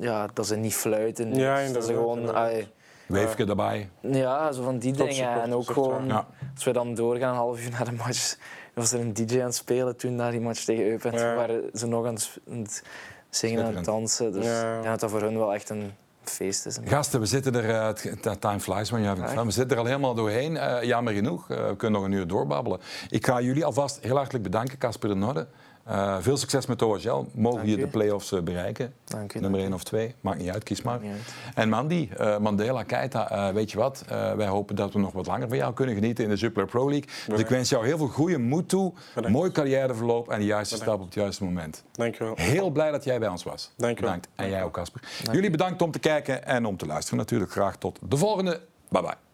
ja, dat ze niet fluiten. Ja, dat ze gewoon... ai, Weefje erbij. ja, zo van die Top dingen. support, En ook gewoon... Ja. Als we dan doorgaan, een half uur na de match, was er een DJ aan het spelen toen na die match tegen Eupen. En Ja. waren ze nog aan het, zingen en dansen. Dus Ja. dat dat voor hun wel echt een feest is. Gasten, we zitten er, het- time flies having fun. We zitten er al helemaal doorheen. Eh, jammer genoeg, we kunnen nog een uur doorbabbelen. Ik ga jullie alvast heel hartelijk bedanken, Casper de Norde. Eh, veel succes met OHL. Mogen Dank je de play-offs eh, bereiken? Dank. Nummer 1 of 2, maakt niet uit, kies maar. Uit. En Mandy, eh, Mandela, Keita, weet je wat? Wij hopen dat we nog wat langer van jou kunnen genieten in de Jupiler Pro League. Dus ik wens jou heel veel goede moed toe, Bedankt. mooi carrièreverloop en de juiste Bedankt. stap op het juiste moment. Dankjewel. Heel blij dat jij bij ons was. Dank je wel. Bedankt. En jij ook, Casper. Jullie bedankt om te kijken en om te luisteren natuurlijk. Graag tot de volgende. Bye bye.